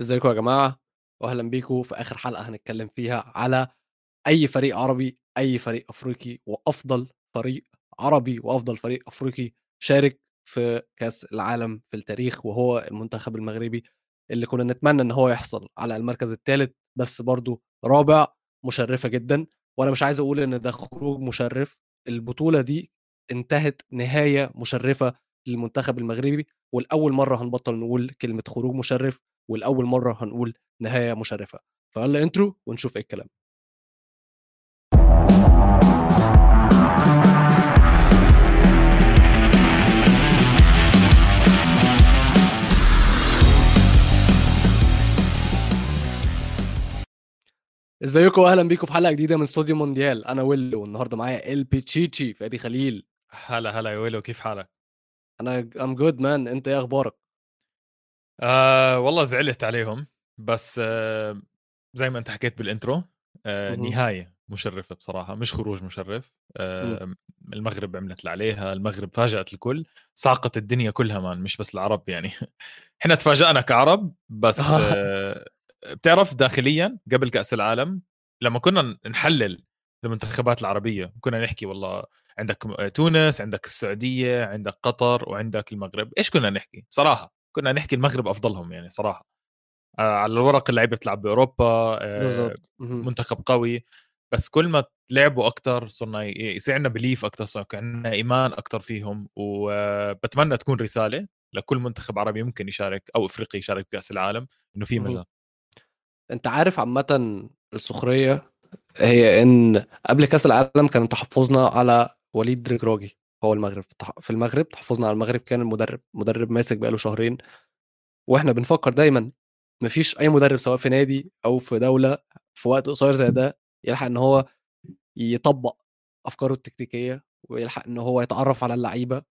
ازيكم يا جماعة؟ واهلا بيكم. في آخر حلقة هنتكلم فيها على أي فريق عربي أي فريق أفريقي وأفضل فريق عربي وأفضل فريق أفريقي شارك في كأس العالم في التاريخ وهو المنتخب المغربي اللي كنا نتمنى إن هو يحصل على المركز الثالث بس برضو رابع مشرفة جدا. وأنا مش عايز أقول إن ده خروج مشرف. البطولة دي انتهت نهاية مشرفة للمنتخب المغربي والأول مرة هنبطل نقول كلمة خروج مشرف. والأول مرة هنقول نهاية مشرفة. فيلا intro ونشوف إيه الكلام. إزيكم واهلا بيكم في حلقة جديدة من استوديو مونديال. أنا ويلو والنهاردة معايا ال بيتشيتشي فادي خليل. هلا هلا يا ويلو كيف حالك؟ أنا I'm good man أنت إيه أخبارك؟ آه والله زعلت عليهم بس آه زي ما انت حكيت بال intro آه. نهاية مشرفة بصراحة مش خروج مشرف. آه المغرب عملت اللي عليها المغرب فاجأت الكل ساقت الدنيا كلها man مش بس العرب يعني إحنا تفاجأنا كعرب بس آه بتعرف داخليا قبل كأس العالم لما كنا نحلل المنتخبات العربية كنا نحكي والله عندك تونس عندك السعودية عندك قطر وعندك المغرب إيش كنا نحكي صراحة كنا نحكي المغرب أفضلهم يعني صراحة. آه على الورق اللعيبه بتلعب بأوروبا آه. منتخب قوي. بس كل ما لعبوا أكثر صرنا يصير عندنا بليف أكثر صار عندنا إيمان أكثر فيهم. وبتمنى تكون رسالة لكل منتخب عربي ممكن يشارك أو إفريقي يشارك بكأس العالم إنه في. مجال. أنت عارف عامة السخرية هي إن قبل كأس العالم كان تحفظنا على وليد رجراجي. هو المغرب في المغرب تحفظنا على المغرب كان المدرب مدرب ماسك بقاله شهرين وإحنا بنفكر دايما مفيش أي مدرب سواء في نادي أو في دولة في وقت قصير زي ده يلحق إن هو يطبق أفكاره التكتيكية ويلحق إن هو يتعرف على اللعيبة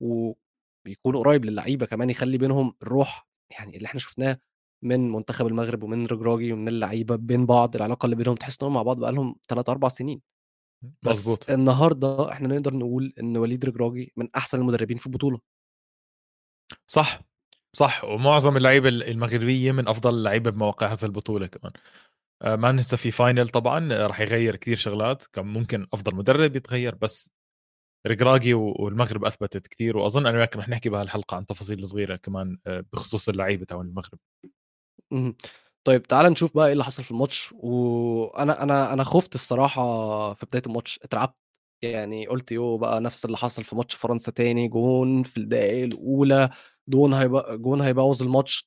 ويكون قريب للعيبة كمان يخلي بينهم الروح يعني اللي إحنا شفناه من منتخب المغرب ومن رجراجي ومن اللعيبة بين بعض العلاقة اللي بينهم تحس انهم مع بعض بقالهم 3 4 سنين. بس مزبوط النهارده إحنا نقدر نقول إن وليد رجراجي من أحسن المدربين في البطولة. صح صح ومعظم اللعيبة المغربيه من أفضل اللعيبة بمواقعها في البطولة كمان. آه، ما ننسى في فاينل طبعا آه، راح يغير كثير شغلات كان ممكن أفضل مدرب يتغير بس ركراكي والمغرب أثبتت كثير وأظن أنا وياك رح نحكي بهالحلقة عن تفاصيل صغيرة كمان آه، بخصوص اللعيبة تاع المغرب. طيب تعالَ نشوف بقى إيه اللي حصل في الماتش، وأنا أنا أنا خُفت الصراحة في بداية الماتش، اترعبت، يعني قُلت يوه بقى نفس اللي حصل في ماتش فرنسا تاني، جون في الدقايق الأولى، جون هيب جون هيبوّظ الماتش،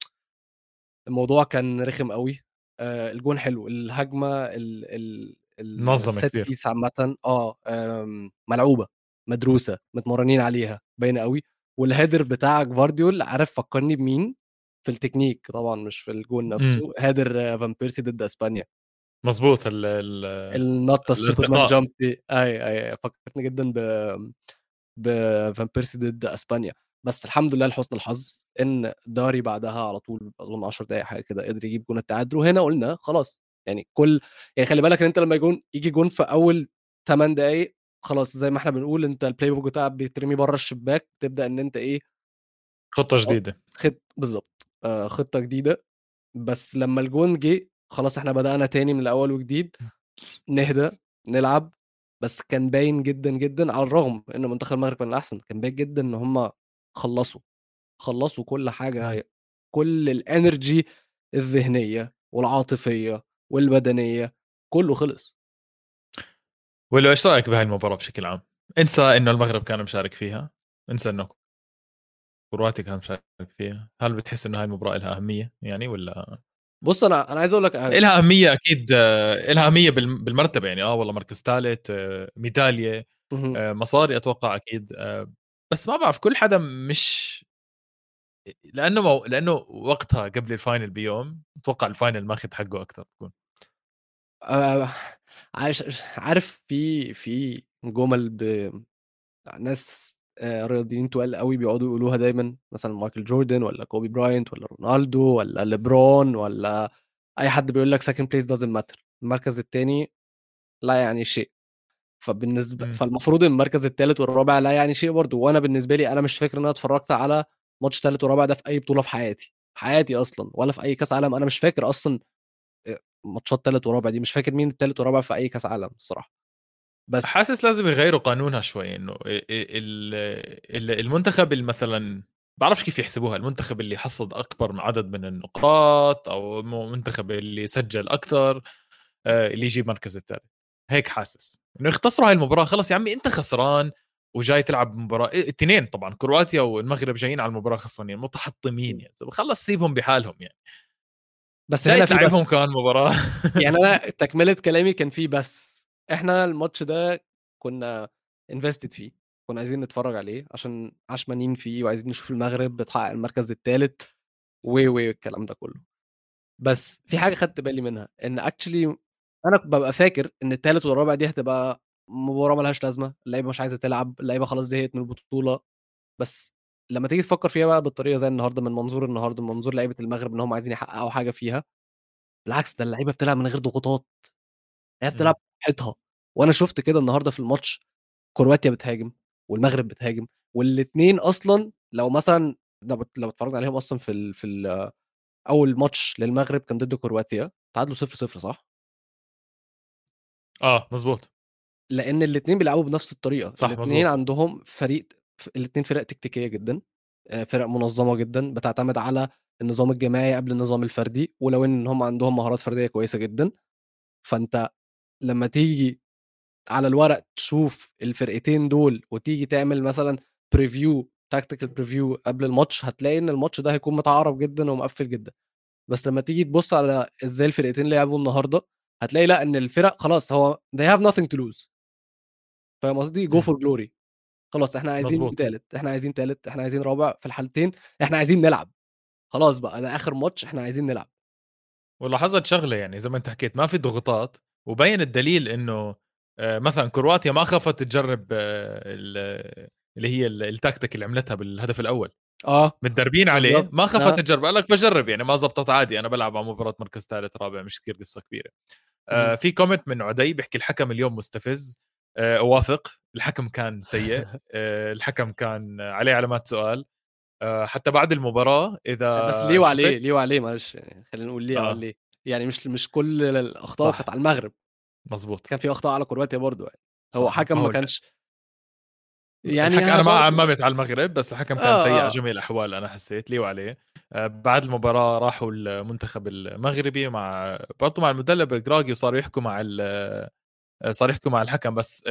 الموضوع كان رخم أوي، آآ الجون حلو، الهجمة ال ال الset كثير piece عامةً آه، آمم ملعوبة، مدروسة، متمرّنين عليها، باينة أوي، والheader بتاع جفارديول عارف فكّرني بمين؟ في التكنيك طبعًا مش في الجون نفسه، امم header فان بيرسي ضد إسبانيا. مزبوط ال ال النطة ال superman jump دي أيوه، أيوه، فكّرتني جدًا ب بفان بيرسي ضد إسبانيا، بس الحمد لله لحُسن الحظ إن داري بعدها على طول أظن 10 دقايق حاجة كده قدر يجيب جون التعادل، وهنا قُلنا خلاص يعني كل يعني خلّي بالك إن أنت لمّا جون ييجي جون في أول 8 دقايق خلاص زي ما إحنا بنقول أنت الplaybook بتاعك بيترمي برّه الشباك، تبدأ إن أنت إيه خطة جديدة. خط بالضبط، آآ خطة جديدة، بس لمّا الجون جه خلاص إحنا بدأنا تاني من الأول وجديد، نهدى، نلعب، بس كان باين جدًا، جدًا على الرغم إن منتخب المغرب كان الأحسن، كان باين جدًا إن هُم خلّصوا، خلّصوا كل حاجة، كل الenergy الذهنية والعاطفية والبدنية، كلّه خلص. ولو إيش رأيك بهاي المباراة بشكل عام؟ انسى إنه المغرب كان مشارك فيها؟ انسى إنه كرواتيا كان مشارك فيها؟ هل بتحس إنه هاي المباراة لها أهمية يعني ولا؟ بُص أنا أنا عايز أقول لك حاجة لها أهمية أكيد آه، لها أهمية بالم- بالمرتبة يعني آه والله مركز ثالث ميدالية اهم. آه، مصاري أتوقع أكيد آه، بس ما بعرف كل حدا مش لأنه مو... لأنه وقتها قبل ال final بيوم أتوقع ال final ماخذ حقه أكثر بكون عاش عارف في في جُمل ب ناس آآ رياضيين تُقال أوي بيقعدوا يقولوها دايمًا، مثلًا مايكل جوردن والّا كوبي براينت والّا رونالدو والّا ليبرون والّا أي حد بيقول لك second place doesn't matter. المركز التاني لا يعني شيء، فبالنسبة مم. فالمفروض المركز التالت والرابع لا يعني شيء برضه، وأنا بالنسبة لي أنا مش فاكر إن أنا اتفرّجت على ماتش تالت ورابع ده في أي بطولة في حياتي، حياتي أصلا ولا في أي كأس عالم. أنا مش فاكر أصلا آه، ماتشات ثالث ورابع دي. مش فاكر مين الثالث ورابع في أي كأس عالم الصراحة. بس حاسس لازم يغيروا قانونها شوي إنه المنتخب مثلا بعرفش كيف يحسبوها المنتخب اللي حصد أكبر عدد من النقاط أو المنتخب اللي سجل أكثر آه، اللي يجيب مركز الثالث. هيك حاسس. إنه يختصروا هاي المباراة خلص يا عمي أنت خسران وجاي تلعب مباراة اثنين طبعا كرواتيا والمغرب جايين على المباراة خسرانين متحطمين يعني خلص سيبهم بحالهم يعني. بس هنا في بس كمان مباراة. يعني أنا تكملة كلامي كان في بس. إحنا الماتش ده كنا انفستد فيه كنا عايزين نتفرج عليه عشان عشمانين فيه وعايزين نشوف المغرب بتحقق المركز الثالث و و الكلام ده كله. بس في حاجة خدت بالي منها إن اكشلي أنا ببقى فاكر إن الثالث والرابع دي هتبقى مباراة ملهاش لازمة اللعيبة مش عايزة تلعب اللعيبة خلاص زهقت من البطولة. بس لما تيجي تفكر فيها بقى بالطريقة زي النهارده من منظور النهارده من منظور لعيبة المغرب إن هم عايزين يحققوا حاجة فيها بالعكس ده اللعيبة بتلعب من غير ضغوطات. هي بتلعب براحتها وأنا شفت كده النهارده في الماتش كرواتيا بتهاجم والمغرب بتهاجم والاثنين أصلا لو مثلا لو اتفرجنا عليهم أصلا في ال في ال أول ماتش للمغرب كان ضد كرواتيا تعادلوا 0 0 صح؟ آه مظبوط لأن الاثنين بيلعبوا بنفس الطريقة صح الاثنين عندهم فريق الاثنين فرق تكتيكية جدا فرق منظمة جدا بتعتمد على النظام الجماعي قبل النظام الفردي ولو إن هم عندهم مهارات فردية كويسة جدا. فأنت لما تيجي على الورق تشوف الفرقتين دول وتيجي تعمل مثلا preview tactical preview قبل الماتش هتلاقي إن الماتش ده هيكون متعارف جدا ومقفل جدا. بس لما تيجي تبص على إزاي الفرقتين لعبوا النهارده هتلاقي لأ إن الفرق خلاص هو they have nothing to lose. فاهم قصدي؟ go for glory خلاص إحنا عايزين ثالث إحنا عايزين ثالث إحنا عايزين رابع في الحالتين إحنا عايزين نلعب. خلاص بقى ده آخر ماتش إحنا عايزين نلعب. ولاحظت شغلة يعني زي ما أنت حكيت ما في ضغوطات وبين الدليل إنه آه، مثلا كرواتيا ما خافت تجرب آه، اللي هي التكتيك اللي عملتها بالهدف الأول. آه متدربين عليه ما خافت آه. تجرب قال لك بجرب يعني ما زبطت عادي أنا بلعب على مباراة مركز ثالث رابع مش كثير قصة كبيرة. آه في كومنت من عدي بيحكي الحكم اليوم مستفز آه اوافق الحكم كان سيء آه الحكم كان عليه علامات سؤال. آه حتى بعد المباراة إذا بس ليه وعليه ليه وعليه؟ معلش يعني خلينا نقول ليه آه. وعليه. يعني مش مش كل الأخطاء كانت على المغرب. مظبوط كان في أخطاء على كرواتيا برضو يعني. هو حكم ما كانش يعني أنا ما عممت على المغرب بس الحكم كان آه سيء على آه. جميع الأحوال أنا حسيت لي وعليه. آه بعد المباراة راحوا المنتخب المغربي مع برضه مع المدرب الجراجي وصاروا يحكوا مع آه، صار يحكوا مع الحكم. بس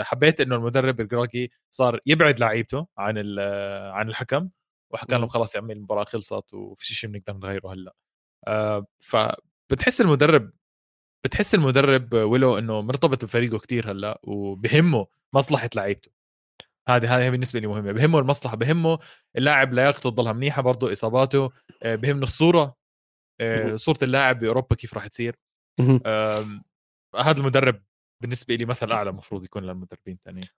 حبيت إنه المدرب الجراجي صار يبعد لعيبته عن عن الحكم وحكى لهم خلاص يا عمي المباراة خلصت وفي شيء بنقدر نغيره هلأ. فبتحس المدرب بتحس المدرب ولو إنه مرتبط بفريقه كتير هلأ وبهمه مصلحة لعيبته. هذه هذه بالنسبة لي مهمة بهمه المصلحة بهمه اللاعب لياقته تضلها منيحة برضه إصاباته آه، بهمه الصورة آه، صورة اللاعب بأوروبا كيف راح تصير. هذا المدرب بالنسبة لي مثل أعلى المفروض يكون للمدربين الثانيين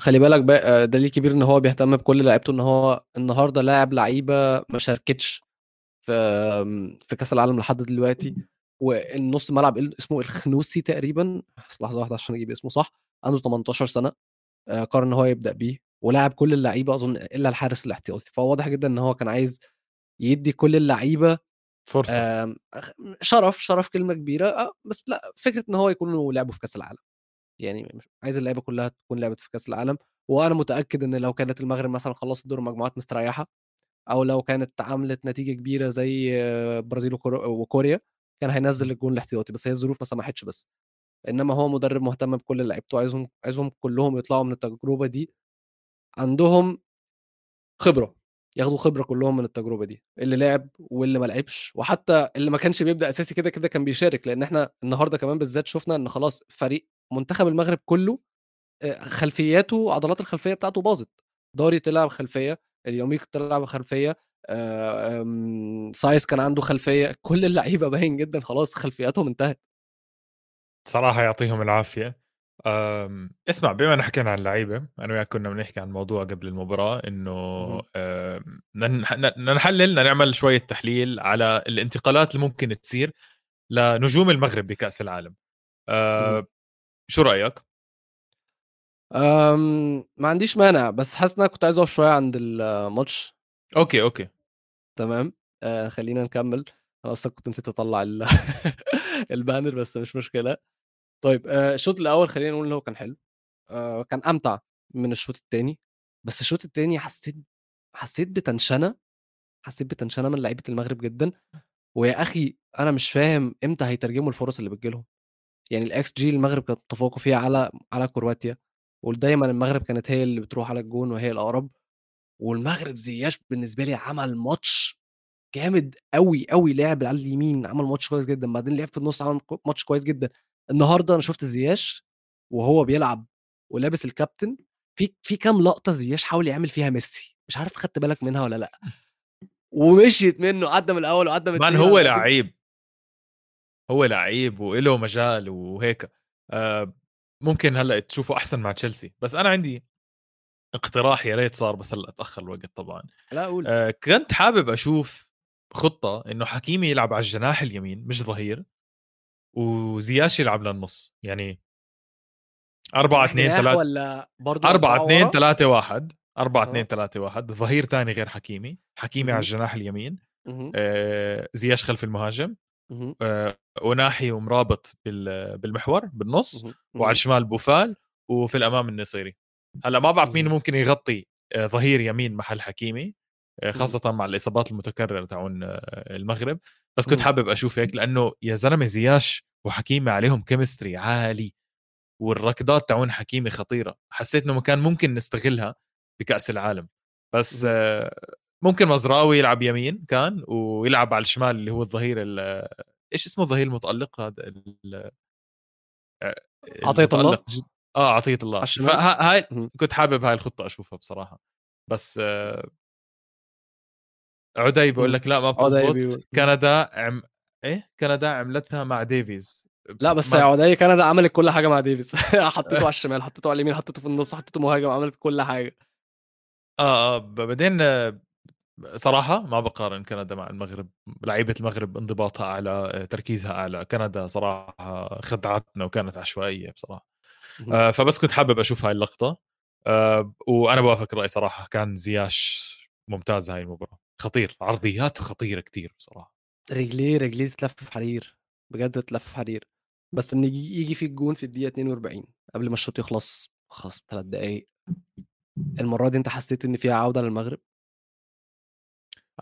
خلي بالك بقى آه، دليل كبير إن هو بيهتم بكل لعيبته إن هو النهارده لاعب لعيبة ما شاركتش. في في كأس العالم لحد دلوقتي والنص ملعب اسمه الخنوسي تقريبا لحظة واحدة عشان أجيب اسمه صح عنده 18 سنة آه، قرر إن هو يبدأ بيه ولعب كل اللعيبة أظن إلا الحارس الاحتياطي فهو واضح جدا إن هو كان عايز يدي كل اللعيبة فرصة. شرف شرف كلمة كبيرة آه، بس لأ فكرة إن هو يكونوا لعبوا في كأس العالم. يعني عايز اللعيبة كلها تكون لعبت في كأس العالم وأنا متأكد إن لو كانت المغرب مثلا خلصت دور المجموعات مستريحة أو لو كانت عملت نتيجة كبيرة زي البرازيل وكوريا كان هينزل الجون الاحتياطي بس هي الظروف ما سمحتش بس. إنما هو مدرب مهتم بكل لعيبته عايزهم عايزهم كلهم يطلعوا من التجربة دي. عندهم خبرة ياخدوا خبرة كلهم من التجربة دي اللي لعب واللي ما لعبش. وحتى اللي ما كانش بيبدأ أساسي كده كده كان بيشارك لأن إحنا النهارده كمان بالذات شفنا إن خلاص فريق منتخب المغرب كله خلفياته عضلات الخلفية بتاعته باظت. داري طلع بخلفيه اليوميك طلع بخلفيه سايس كان عنده خلفية كل اللعيبة باين جدا خلاص خلفياتهم انتهت. صراحة يعطيهم العافية. اسمع بما إن حكينا عن اللعيبه أنا وياك كنا بنحكي عن موضوع قبل المباراة إنه بدنا نحلل نعمل شوية تحليل على الانتقالات اللي ممكن تصير لنجوم المغرب بكأس العالم. شو رأيك؟ ما عنديش مانع بس حاسس إن أنا كنت عايز أقف شوية عند الماتش. okay okay. تمام. آه خلينا نكمل. أنا أصلا كنت نسيت أطلع ال... ال banner بس مش مشكلة. طيب آه الشوط الأول خلينا نقول إن هو كان حلو. آه كان أمتع من الشوط الثاني بس الشوط الثاني حسيت حسيت بتنشنة. حسيت بتنشنة من لعيبة المغرب جدا. ويا أخي أنا مش فاهم إمتى هيترجموا الفرص اللي بتجيلهم. يعني الاكس جي المغرب كانت متفوقه فيها على على كرواتيا. ودايما المغرب كانت هي اللي بتروح على الجون وهي الأقرب والمغرب زياش بالنسبة لي عمل ماتش جامد قوي قوي لعب على اليمين عمل ماتش كويس جدا بعدين لعب في النص عمل ماتش كويس جدا. النهارده أنا شفت زياش وهو بيلعب ولابس الكابتن في في كام لقطة زياش حاول يعمل فيها ميسي مش عارف خدت بالك منها ولا لأ؟ ومشيت منه عدى من الأول وعدى من مان هو لعيب هو لعيب وله مجال وهيك. آه ممكن هلأ تشوفه أحسن مع تشيلسي. بس أنا عندي اقتراح يا ريت صار بس هلأ تاخر الوقت طبعا. لا أقول آه كنت حابب أشوف خطة إنه حكيمي يلعب على الجناح اليمين مش ظهير وزياش يلعب للنص. يعني 4 2 3 ولا برضه 4 2 3 1 4 2 3 1 ظهير ثاني غير حكيمي. حكيمي على الجناح اليمين. آه زياش خلف المهاجم. آه وناحي ومرابط بالمحور بالنص وعلى الشمال بوفال وفي الأمام النصيري. هلأ ما بعرف مين ممكن يغطي آه ظهير يمين محل حكيمي آه خاصة مع الإصابات المتكررة تاعون آه المغرب. بس كنت حابب أشوف هيك لأنه يا زلمة زياش وحكيمي عليهم كيمستري عالي والركضات تاعون حكيمي خطيرة. حسيت إنه كان ممكن نستغلها بكأس العالم. بس ممكن مزراوي يلعب يمين كان ويلعب على الشمال اللي هو الظهير إيش اسمه الظهير المتألق هذا؟ عطية الله؟ جد... آه عطية الله. فهاي كنت حابب هاي الخطة أشوفها بصراحة. بس آه عدي بقول لك لا ما بتزبط. كندا عم إيه؟ كندا عملتها مع ديفيز. لا بس ما... عدي كندا عملت كل حاجة مع ديفيز. حطيته على الشمال حطيته على اليمين حطيته في النص حطيته مهاجم عملت كل حاجة. آه آه بعدين صراحة ما بقارن كندا مع المغرب لعيبة المغرب انضباطها أعلى تركيزها أعلى. كندا صراحة خدعتنا وكانت عشوائية بصراحة. آه فبس كنت حابب أشوف هاي اللقطة. آه وأنا بوافق الرأي صراحة كان زياش ممتاز هاي المباراة. خطير عرضياته خطيرة كتير بصراحة. رجليه رجليه تتلف حرير بجد تتلف حرير. بس إن يجي في الجون في الدقيقة 42 قبل ما الشوط يخلص خلاص ثلاث دقايق. المرة دي أنت حسيت إن فيها عودة للمغرب؟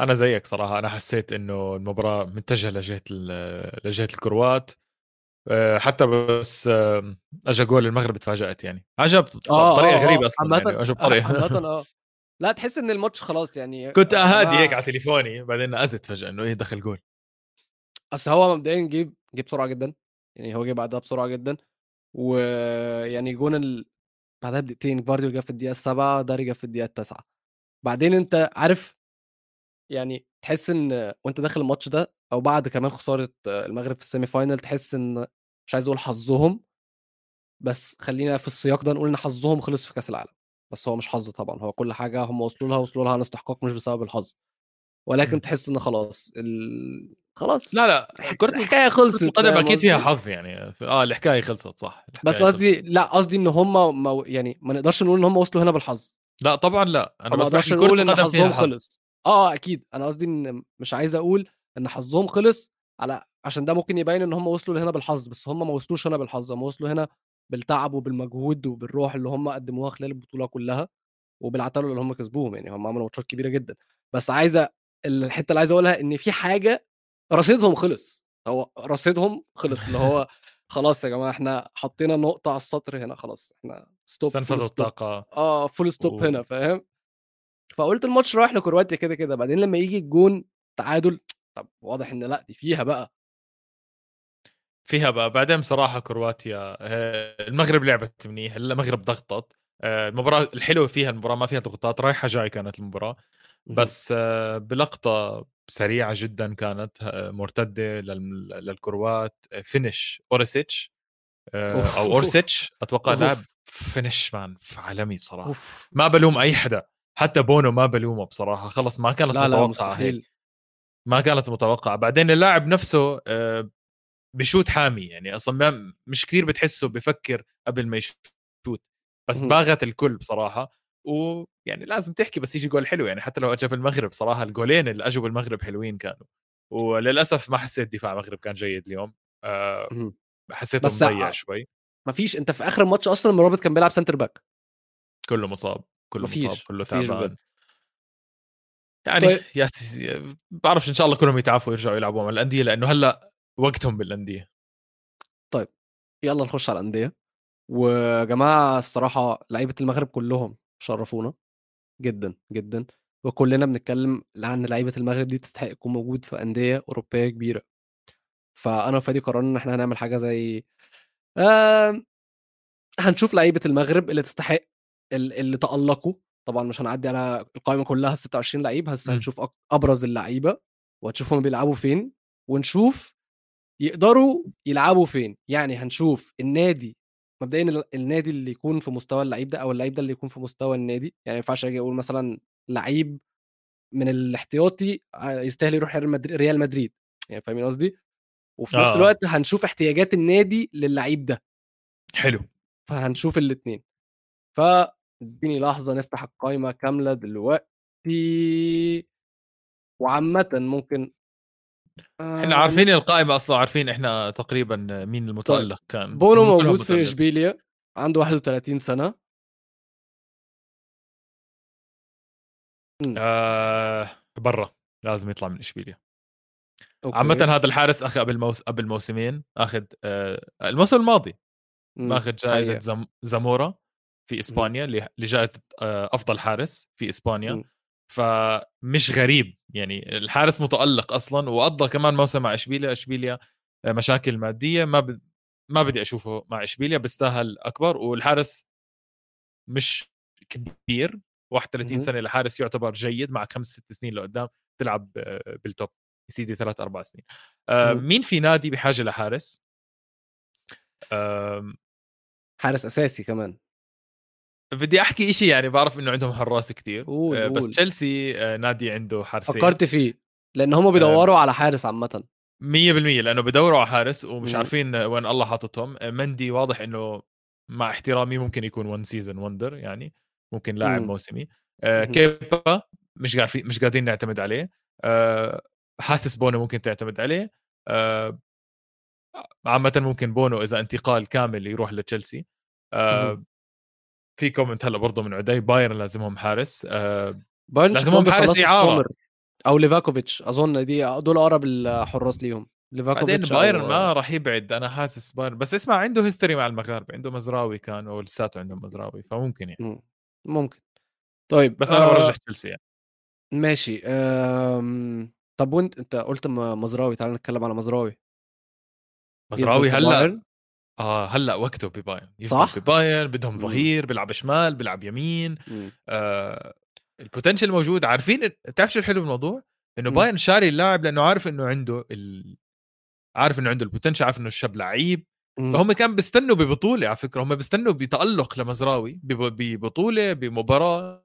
أنا زيك صراحة أنا حسيت إنه المباراة متجهه لجهة لجهة الكروات. آه، حتى بس اجى جول المغرب تفاجأت يعني. عجب آه بطريقة آه غريبة أصلا عامة يعني. عامة آه. لا تحس إن الماتش خلاص يعني كنت أهادي هيك على تليفوني بعدين ازت فجأة إنه إيه دخل جول. اصل هو مبدئيا جيب جيب بسرعة جدا يعني هو جه بعدها بسرعة جدا. ويعني جون ال... بعدها بدقيقتين جفارديول جاب في الدقيقة السابعة داري جاب في الدقيقة التاسعة. بعدين أنت عارف يعني تحس إن وأنت داخل الماتش ده أو بعد كمان خسارة المغرب في ال semi final تحس إن مش عايز أقول حظهم بس خلينا في السياق ده نقول إن حظهم خلص في كأس العالم. بس هو مش حظ طبعا هو كل حاجة هم وصلوا لها وصلوا لها عن استحقاق مش بسبب الحظ. ولكن م. تحس إن خلاص ال... خلاص لا لا كرة الحكاية خلصت القدم أكيد فيها حظ يعني آه الحكاية خلصت صح بس قصدي لا قصدي إن هم مو... يعني ما نقدرش نقول إن هم وصلوا هنا بالحظ. لا طبعا لا أنا ما نقدرش نقول إن حظهم خلص. آه،, آه أكيد. أنا قصدي إن مش عايز أقول إن حظهم خلص على عشان ده ممكن يبين إن هم وصلوا لهنا بالحظ بس هم ما وصلوش هنا بالحظ هم وصلوا هنا بالتعب وبالمجهود وبالروح اللي هم قدموها خلال البطولة كلها وبالعتاله اللي هم كسبوهم. يعني هم عملوا ماتشات كبيرة جدا. بس عايزه الحتة اللي عايز أقولها إن في حاجة رصيدهم خلص. هو رصيدهم خلص اللي هو خلاص يا جماعة إحنا حطينا نقطة على السطر هنا خلاص إحنا stop full الطاقة. آه full stop و... هنا فاهم؟ فقلت الماتش رايح لكرواتيا كده كده. بعدين لما يجي الجون تعادل طب واضح إن لأ دي فيها بقى. فيها بقى. بعدين بصراحة كرواتيا آه، المغرب لعبت منيح المغرب ضغطت. آه، المباراة الحلوة فيها المباراة ما فيها ضغوطات رايحة جاي كانت المباراة. بس آه، بلقطة سريعة جدا كانت مرتدة للكروات finish أورسيتش. أو اورسيتش أتوقع لاعب finish man عالمي بصراحة. ما بلوم أي حدا. حتى بونو ما بلومه بصراحة خلص ما كانت لا متوقعة لا هيك. ما كانت متوقعة. بعدين اللاعب نفسه آه، بشوت حامي يعني أصلا مش كثير بتحسه بفكر قبل ما يشوت بس باغت الكل بصراحة. ويعني لازم تحكي بس يجي جول حلو يعني حتى لو اجى بالمغرب صراحة الجولين اللي أجوا بالمغرب حلوين كانوا. وللأسف ما حسيت دفاع المغرب كان جيد اليوم. أه مهم. حسيته مضيع ع- شوي. ما فيش أنت في آخر الماتش أصلا مرابط كان بيلعب center back كله مصاب. كله مفيش. مصاب كله تعبان. يعني طيب. يا سيدي بعرفش إن شاء الله كلهم يتعافوا ويرجعوا يلعبوا مع الأندية لأنه هلأ وقتهم بالأندية يلا نخش على الأندية ويا جماعة الصراحة لعيبة المغرب كلهم شرفونا جدا جدا وكلنا بنتكلم عن لعيبة المغرب دي تستحق تكون موجود في أندية أوروبية كبيرة فأنا وفادي قررنا إن إحنا هنعمل حاجة زي آه هنشوف لعيبة المغرب اللي تستحق اللي تالقوا طبعا مش هنعدي على القائمه كلها 26 لعيب بس م. هنشوف أبرز اللعيبة وهنشوف هم بيلعبوا فين ونشوف يقدروا يلعبوا فين. يعني هنشوف النادي مبدئيا ال- النادي اللي يكون في مستوى اللعيب ده أو اللعيب ده اللي يكون في مستوى النادي. يعني ما ينفعش أجي أقول مثلا لعيب من الاحتياطي آه، يستاهل يروح ريال مدريد. يعني فاهمين قصدي؟ وفي نفس آه. الوقت هنشوف احتياجات النادي للعيب ده. حلو. فهنشوف الاثنين فاديني لحظة نفتح القائمه كاملة دلوقتي وعامه ممكن إحنا آه، عارفين القائمه أصلا عارفين إحنا تقريبا مين المتألق كان بونو موجود في. إشبيليا عنده 31 سنة آه برا لازم يطلع من إشبيليا. عامة هذا الحارس أخذ قبل موس... قبل موسمين أخذ آه الموسم الماضي. ماخذ جائزة. زم... زامورا في إسبانيا لجائزة آه أفضل حارس في إسبانيا. فمش غريب يعني الحارس متألق أصلا وقضى كمان موسم مع إشبيليا. إشبيليا آه، مشاكل مادية ما ب... ما بدي أشوفه مع إشبيليا بيستاهل أكبر. والحارس مش كبير 31 مهم. سنة لحارس يعتبر جيد مع خمس ست سنين لقدام تلعب آه، بالتوب يا سيدي ثلاث أربع سنين. مين في نادي بحاجة لحارس؟ حارس أساسي كمان. بدي أحكي إشي يعني بعرف إنه عندهم حراس كتير قول، آه، بس. تشيلسي آه، نادي عنده حارسين فكرت فيه لأن هم بيدوروا على حارس عامة 100% لأنه بدوروا على حارس ومش مم. عارفين وين الله حاططهم آه، مندي واضح إنه مع احترامي ممكن يكون one season wonder يعني ممكن لاعب مم. موسمي آه،. كيبا مش عارفين مش قادرين نعتمد عليه آه، حاسس بونو ممكن تعتمد عليه آه، عامة ممكن بونو إذا انتقال كامل يروح لتشيلسي آه، مهم. في comment هلا برضه من عدي بايرن لازمهم حارس آه، بايرن لازمهم حارس. سومر أو ليفاكوفيتش. أظن دي دول أقرب الحراس ليهم. بعدين ليفاكوفيتش بايرن أو... ما راح يبعد. أنا حاسس بايرن. بس اسمع عنده history مع المغاربة. عنده مزراوي كان ولساته عنده مزراوي فممكن يعني. مم. ممكن. طيب بس أنا آه، برجح تشيلسي يعني. ماشي. آم... طب وإنت إنت قلت مزراوي. تعال نتكلم على مزراوي. مزراوي هلأ؟ آه هلأ وقته ببايرن صح؟ ببايرن بدهم. ظهير بيلعب شمال بيلعب يمين مم. آه ال potential موجود عارفين بتعرف شو الحلو بالموضوع؟ إنه. بايرن شاري اللاعب لأنه عارف إنه عنده ال... عارف إنه عنده ال potential عارف إنه الشاب لعيب. فهم كان بيستنوا ببطولة على فكرة هم بيستنوا بتألق لمزراوي بب- ببطولة بمباراة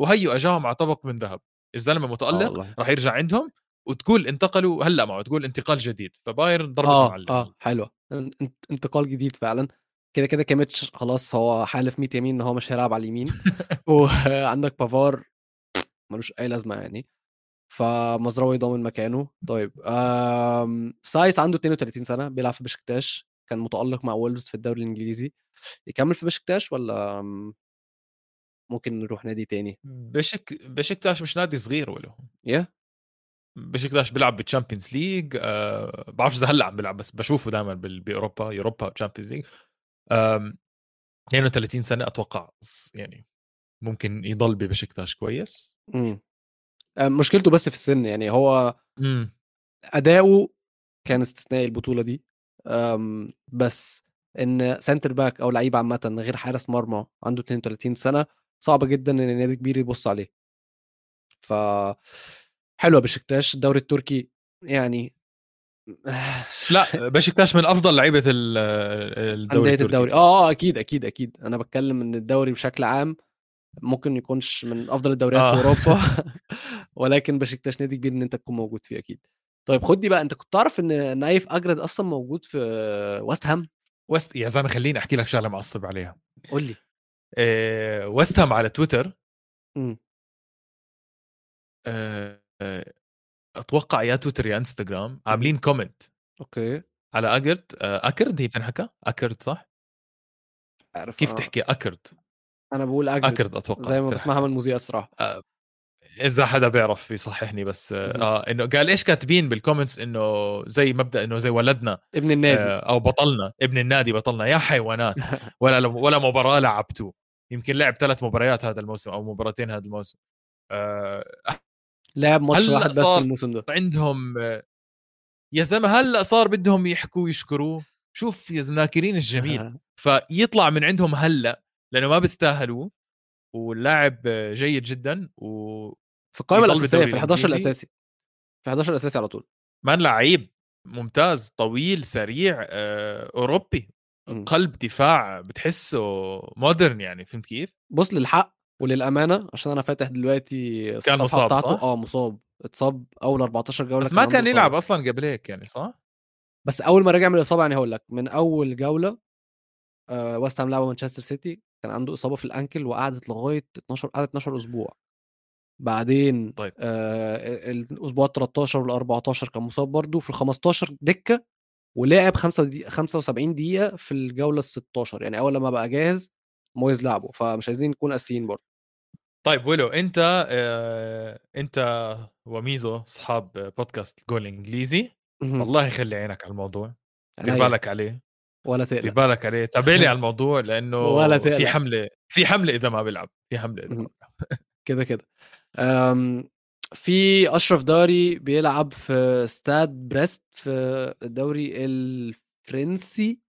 وهيو أجاهم على طبق من ذهب الزلمة آه متالق والله. راح يرجع عندهم وتقول انتقلوا هلأ معه تقول انتقال جديد فبايرن آه على اللي. آه حلوة. ان- ان- انتقال جديد فعلا. كده كده كيميتش خلاص هو حالف 100 يمين إن هو مش هيلعب على اليمين. وعندك بافار ملوش أي لازمة يعني. فمزراوي ضامن مكانه. طيب. سايس عنده 32 سنة بيلعب في بشكتاش كان متألق مع وولفز في الدوري الإنجليزي. يكمل في بشكتاش ولا ممكن نروح نادي تاني؟ بشك بشكتاش مش نادي صغير وله يا بشكتاش بيلعب بال Champions League أه بعرفش إذا هلأ عم بيلعب بس بشوفه دائما بأوروبا Europa Champions League أم، 32 سنة أتوقع يعني ممكن يضل ببشكتاش كويس. مم. آم، مشكلته بس في السن يعني هو امم أداؤه كان استثنائي البطولة دي. بس إن center back أو لعيب عامة غير حارس مرمى عنده 32 سنة صعب جدا إن نادي كبير يبص عليه. ف حلوة بشكتاش الدوري التركي يعني لا بشكتاش من أفضل لعيبة ال- الدوري التركي. الدوري. آه آه أكيد أكيد أكيد. أنا بتكلم إن الدوري بشكل عام ممكن يكونش من أفضل الدوريات آه. في أوروبا ولكن بشكتاش نادي كبير إن أنت تكون موجود فيه أكيد. طيب خد دي بقى. أنت كنت تعرف إن نايف أجرد أصلا موجود في وست هام؟ وست يا زلمة خليني أحكي لك شغلة معصب عليها. قول لي. آه، ويست هام على تويتر إمم. آه، آه، أتوقع يا تويتر يا إنستغرام عاملين comment okay. على أكرد آه، أكرد هي بتنحكى أكرد صح؟ عارف كيف أنا تحكي أكرد؟ أنا باقول أجرد أكرد أتوقع زي ما. باسمها من المذيع الصراحة. آه، إذا حدا بيعرف يصححني بس آه،. آه إنه قال إيش كاتبين بال comments إنه زي مبدأ إنه زي ولدنا ابن النادي. آه، أو بطلنا ابن النادي بطلنا يا حيوانات ولا ولا مباراة لعبتوا يمكن لعب ثلاث مباريات هذا الموسم أو مباراتين هذا الموسم آه، لعب ماتش واحد بس الموسم ده. عندهم يا زلمة هلأ صار بدهم يحكوا ويشكروه شوف يا زلمه ناكرين الجميل فيطلع من عندهم هلأ لأنه ما بيستاهلوا واللاعب جيد جدا و في الأساسية بالدوري في ال11 الإنجليزي. الأساسي. في ال11 الأساسي على طول. مان لعيب ممتاز طويل سريع آه، أوروبي إمم. قلب دفاع بتحسه مودرن يعني فهمت كيف؟ بُص للحق وللأمانة عشان أنا فاتح دلوقتي كان مصاب، بتاعته صح؟ آه مصاب، اتصاب أول 14 جولة بس ما كان يلعب. أصلا قبل هيك يعني صح؟ بس أول ما رجع من الإصابة يعني هاقول لك من أول جولة آآ ويست هام لعبوا مانشستر سيتي كان عنده إصابة في الأنكل وقعدت لغاية 12 قعدت 12 أسبوع. بعدين طيب. آآ الأسبوع ال13 وال14 كان مصاب برضه، في ال15 دكة ولعب خمسة دقي 75 دقيقة في الجولة ال16 يعني أول لمّا بقى جاهز مويز لعبه، فمش عايزين نكون قاسيين برضه. طيب ويلو أنت آه، أنت وميزو اصحاب بودكاست جول إنجليزي. الله يخلي عينك على الموضوع دير بالك عليه ولا دير تقلق. بالك عليه تابع لي على الموضوع لأنه ولا في تقلق. حملة في حملة إذا ما بيلعب في حملة إذا ما. بيلعب كده، كده. في أشرف داري بيلعب في استاد بريست في الدوري الفرنسي،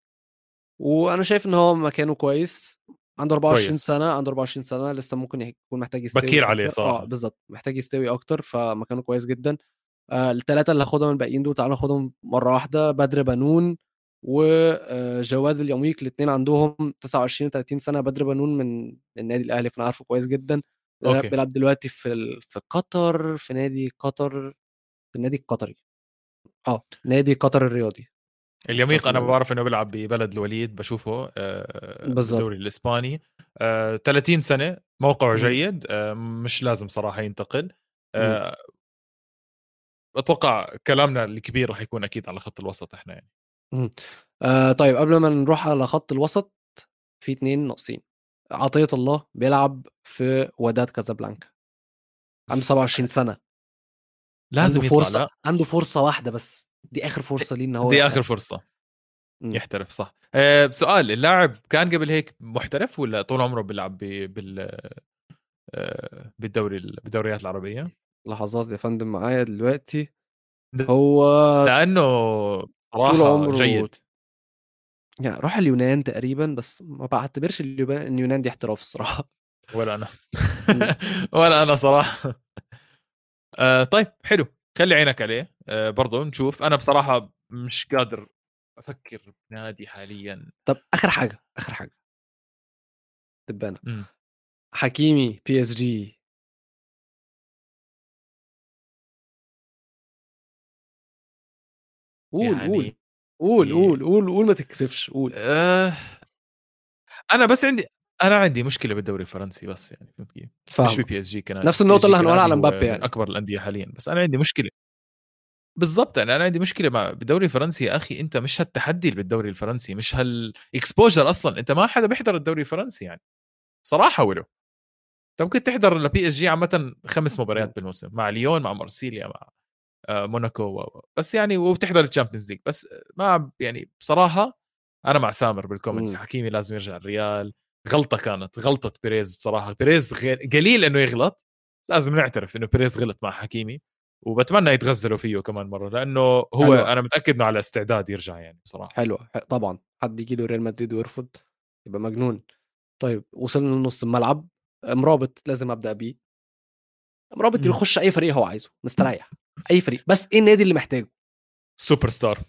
وأنا شايف إن هو مكانه كويس، عنده 24 كويس. سنة، عنده 24 سنة لسه ممكن يكون محتاج يستوي بكير عليه. آه صراحة. بالضبط، محتاج يستوي أكتر فمكانه كويس جدًا. آآ ال3 اللي هاخدهم الباقيين دول تعالَ ناخدهم مرة واحدة، بدر بنون وآآ جواد اليميق الاتنين عندهم 29 و30 سنة، بدر بنون من النادي الأهلي فأنا عارفه كويس جدًا، آآ أوكي. بيلعب دلوقتي في ال في قطر في نادي قطر في النادي القطري. آه، نادي قطر الرياضي. اليميق أنا. بعرف إنه بيلعب ببلد الوليد بشوفه آه، بالضبط. بالدوري الإسباني آه، 30 سنة موقعه. جيد آه، مش لازم صراحة ينتقل. آه، أتوقع كلامنا الكبير راح يكون أكيد على خط الوسط إحنا يعني. آآ طيب قبل ما نروح على خط الوسط، في 2 ناقصين. عطية الله بيلعب في وداد كازابلانكا. عنده 27 سنة. لازم عنده فرصة لا عنده فرصة واحدة بس، دي آخر فرصة ليه إن هو دي يحترف. آخر فرصة إمم. يحترف صح آه، سؤال اللاعب كان قبل هيك محترف ولا طول عمره بيلعب بال آه، بالدوري بالدوريات العربية لحظات يا فندم معايا دلوقتي. هو لأنه طول عمره جيد يعني راح اليونان تقريبًا، بس ما اليوبا اليونان دي احتراف الصراحة. ولا أنا. ولا أنا صراحة آه طيب حلو خلي عينك عليه آه برضه نشوف أنا بصراحة مش قادر أفكر بنادي حاليا طب آخر حاجة، آخر حاجة. دبانة. مم. حكيمي PSG. قُل، قُل. يعني قُل، قُل، قُل، قُل ما تتكسفش، قُل. آه أنا بس عندي أنا عندي مشكلة بالدوري الفرنسي بس يعني فهمت كيف؟ مش. بال PSG كنادي نفس النقطة PSG اللي هنقولها على مبابي يعني. أكبر الأندية حاليا بس أنا عندي مشكلة بالضبط يعني أنا عندي مشكلة مع بالدوري الفرنسي يا أخي أنت مش هالتحدي اللي بالدوري الفرنسي مش هال exposure أصلا أنت ما حدا بيحضر الدوري الفرنسي يعني صراحة ولو أنت ممكن تحضر ل PSG عامة خمس. مباريات بالموسم مع ليون مع مارسيليا مع آه، موناكو و- بس يعني وبتحضر ال Champions League بس ما يعني بصراحة أنا مع سامر بال comments. حكيمي لازم يرجع الريال غلطة كانت غلطة بيريز بصراحة بيريز غير قليل إنه يغلط لازم نعترف إنه بيريز غلط مع حكيمي وبتمنى يتغزلوا فيه كمان مرة لأنه هو حلوة. أنا متأكد إنه على استعداد يرجع يعني بصراحة حلوة، ح طبعًا. حد ييجي له ريال مدريد ويرفض، يبقى مجنون. طيب وصلنا لنُص الملعب، مرابط لازم أبدأ بيه. مرابط. يخش أي فريق هو عايزه، مستريح. أي فريق، بس إيه النادي اللي محتاجه؟ سوبر ستار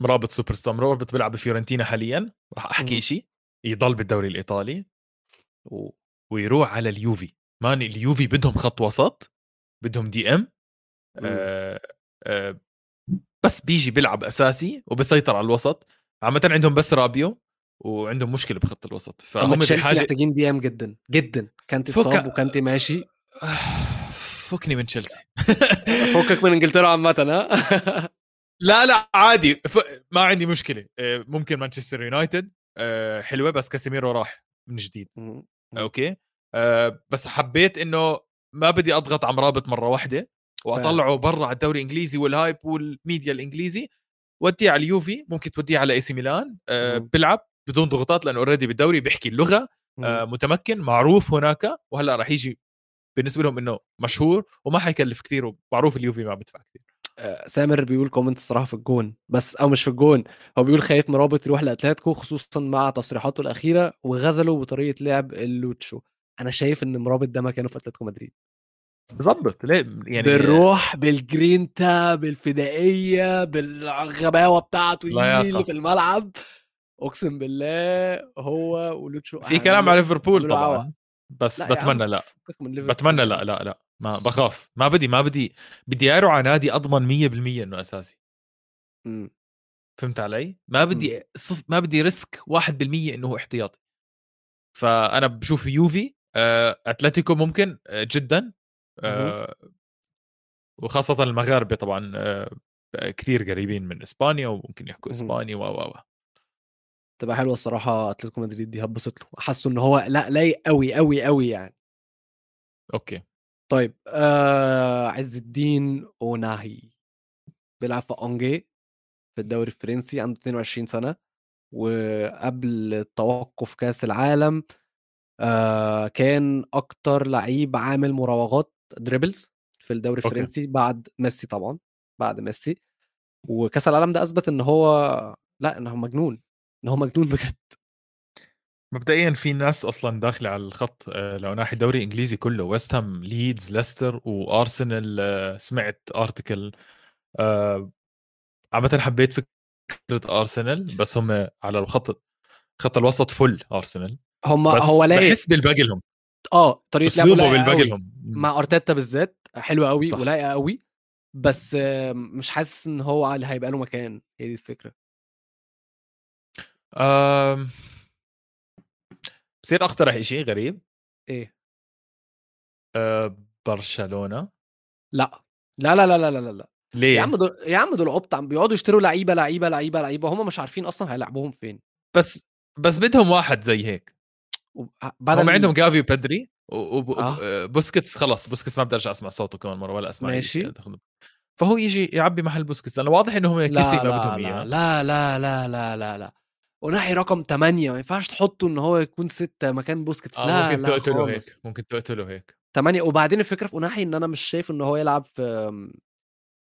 مرابط سوبر ستار مرابط بيلعب بفيورنتينا حاليا راح أحكي. شيء يضل بالدوري الإيطالي و ويروح على اليوفي. مان اليوفي بدهم خط وسط بدهم DM. آه آه بس بيجي بيلعب أساسي وبيسيطر على الوسط. عامة عندهم بس رابيو وعندهم مشكلة بخط الوسط. فهم تشيلسي محتاجين DM جدا جدا. كانتي فك- اتصاب وكانتي ماشي. فكني من تشيلسي. فكك من إنجلترا عامه ها؟ لا لا عادي. ف... ما عندي مشكلة. آه، ممكن مانشستر يونايتد. آه، حلوة بس كاسيميرو راح من جديد. مم. أوكي؟ آه، بس حبيت إنه ما بدي أضغط على مرابط مرة واحدة وأطلعه برا على الدوري الإنجليزي وال hype وال media الإنجليزي وديه على اليوفي ممكن توديه على AC ميلان. آه، مم. بيلعب بدون ضغوطات لأنه already بالدوري بيحكي اللغة متمكن معروف هناك وهلأ راح يجي بالنسبة لهم إنه مشهور وما حيكلف كثير ومعروف اليوفي ما بدفع كثير سامر بيقول comment الصراحة في الجون بس أو مش في الجون هو بيقول خايف مرابط يروح لأتلتيكو خصوصا مع تصريحاته الأخيرة وغزله بطريقة لعب التشولو. أنا شايف إن مرابط ده مكانه في أتلتيكو مدريد. ظبط يعني بالروح بالجرينتا بالفدائية بالغباوة بتاعته اللي في الملعب. أقسم بالله هو ولوتشو في كلام على ليفربول. طبعا بس لا بتمنى لا. بتمنى لا لا لا. ما بخاف ما بدي ما بدي بدي أروح على نادي أضمن 100% إنه أساسي. مم. فهمت علي؟ ما بدي صف ما بدي ريسك 1% إنه هو احتياطي. فأنا بشوف يوفي آه، أتلتيكو ممكن آه، جدا آه، وخاصة المغاربة طبعا آه، كثير قريبين من إسبانيا وممكن يحكوا. إسباني و و و. تبقى حلوة الصراحة أتلتيكو مدريد دي هتبسط له. حاسه ان هو لا لايق قوي قوي قوي يعني. أوكي. طيب آه عز الدين أوناهي بيلعب في أونجي في الدوري الفرنسي عنده 22 سنة وقبل توقف كأس العالم آه كان أكتر لعيب عامل مراوغات dribbles في الدوري أوكي. الفرنسي بعد ميسي طبعا بعد ميسي وكأس العالم ده أثبت إن هو لأ إن هو مجنون إن هو مجنون بجد مبدئيا في ناس أصلا داخلة على الخط آه، لو ناحية الدوري الانجليزي كله ويست هام ليدز ليستر وارسنال آه، سمعت article عامة حبيت فكرة ارسنال بس هم على الخط خط الوسط فل ارسنال هم بس هو لايق. بحس بالباقي لهم آه طريقة لعبه بالباقي لهم مع أرتيتا بالذات حلوة قوي. ولايقة قوي بس آه، مش حاسس إن هو اللي هيبقى له مكان. هي دي الفكرة. آم، بصير أقترح شيء غريب؟ إيه. آه، برشلونة. لأ. لا لا لا لا لا لا ليه يا عم دول يا عم دول عبط عم بيقعدوا يشتروا لعيبة لعيبة لعيبة لعيبة هم مش عارفين أصلا هيلعبوهم فين. بس بس بدهم واحد زي هيك. هم عندهم جافي وبدري آه. وبوسكيتس خلاص بوسكيتس ما بدي ارجع أسمع صوته كمان مرة ولا أسمع ماشي. دخل. فهو يجي يعبي محل بوسكيتس لأنه واضح إنه هم كيسي ما بدهم إياه. لا لا لا لا لا لا. اوناحي رقم 8 ما ينفعش تحطه إن هو يكون 6 مكان بوسكيتس آه لا ممكن لا تقتله خالص. هيك ممكن تقتله هيك. 8 وبعدين الفكرة في اوناحي إن أنا مش شايف إن هو يلعب في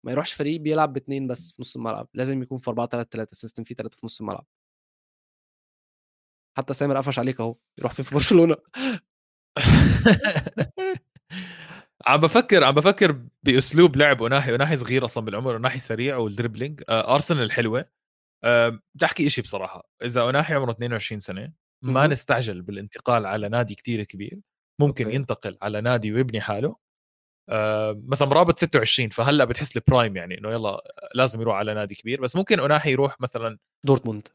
ما يروحش فريق بيلعب باثنين بس في نص الملعب لازم يكون في 4 3 3 system فيه ثلاثة في نص الملعب. حتى سامر قفش عليك أهو يروح فين في برشلونة؟ عم بفكر عم بفكر بأسلوب لعب اوناحي اوناحي صغير أصلا بالعمر اوناحي سريع وال dribbling آه أرسنال حلوة. بدي أحكي شيء بصراحة. إذا اوناحي عمره 22 سنة ما. نستعجل بالانتقال على نادي كتير كبير. ممكن أوكي. ينتقل على نادي ويبني حاله. آه مثلا مرابط 26 فهلأ بتحس ال prime يعني إنه يلا لازم يروح على نادي كبير. بس ممكن اوناحي يروح مثلا دورتموند.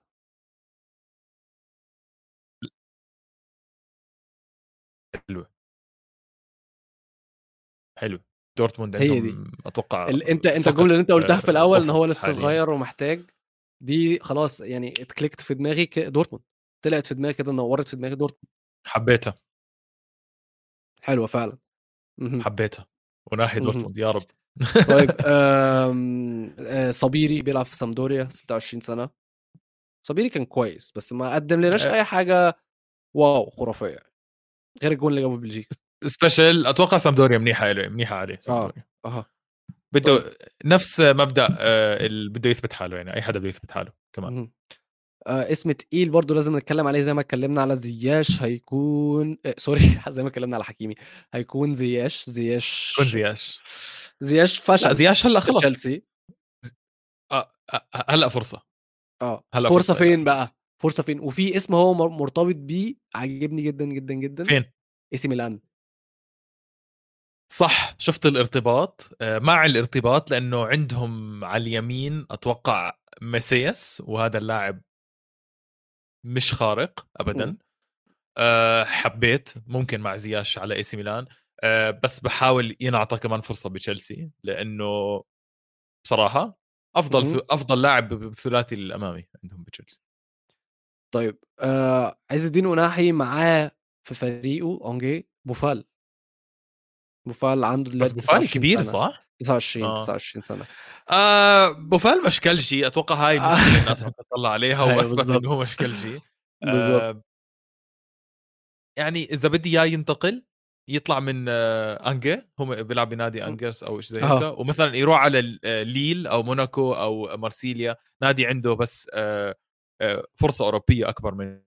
حلوة. حلو دورتموند هي عندهم أتوقع ال... انت أنت الجمله اللي أنت قلتها آه، في الأول إن هو لسه. صغير ومحتاج. دي خلاص يعني ات clicked في دماغي ك... دورتموند. طلعت في دماغي كده نورت في دماغي دورتموند. حبيتها. حلوة فعلا. حبيتها. اوناحي. دورتموند يا رب. طيب آم... آه، صبيري بيلعب في سامدوريا 26 سنة. صبيري كان كويس بس ما قدم لناش آه. أي حاجة wow خرافية يعني. غير الجون اللي جابه بلجيكا. special أتوقع سامدوريا منيحة عليه منيحة عليه سامدوريا. أها. بده نفس مبدأ آه، اللي بده يثبت حاله يعني أي حدا بده يثبت حاله كمان. آه اسم تقيل برضو لازم نتكلم عليه زي ما اتكلمنا على زياش هيكون آه sorry زي ما اتكلمنا على حكيمي. هيكون زياش زياش كون زياش. زياش فشل زياش هلأ خلص تشيلسي. آه، آه، هلأ فرصة. آه هلأ فرصة فرصة فين يعني. بقى؟ فرصة فين؟ وفي اسم هو مر- مرتبط بيه عاجبني جدا جدا جدا. فين؟ AC ميلان. صح شفت الارتباط. آه، مع الارتباط لأنه عندهم على اليمين أتوقع ميسياس وهذا اللاعب مش خارق ابدا. أه حبيت ممكن مع زياش على إي سي ميلان. أه بس بحاول ينعطى كمان فرصة بتشيلسي لأنه بصراحة أفضل. أفضل لاعب بالثلاثي الأمامي عندهم بتشيلسي. طيب آه عز الدين أوناحي معاه في فريقه أنجيه بوفال. بوفال عنده بس دلوقتي بوفالي 29 كبير سنة صح؟ 29 آه. 29 سنة آه بوفال مشكلجي أتوقع هاي الناس عم تطلع عليها أيوة واثبت بالظبط. انه هو مشكلجي آه يعني إذا بدي إياه ينتقل يطلع من آه انجي هو بيلعب بنادي انجرس أو شيء زي هيك آه. ومثلا يروح على آه، ليل أو موناكو أو مارسيليا نادي عنده بس آه آه فرصة أوروبية أكبر من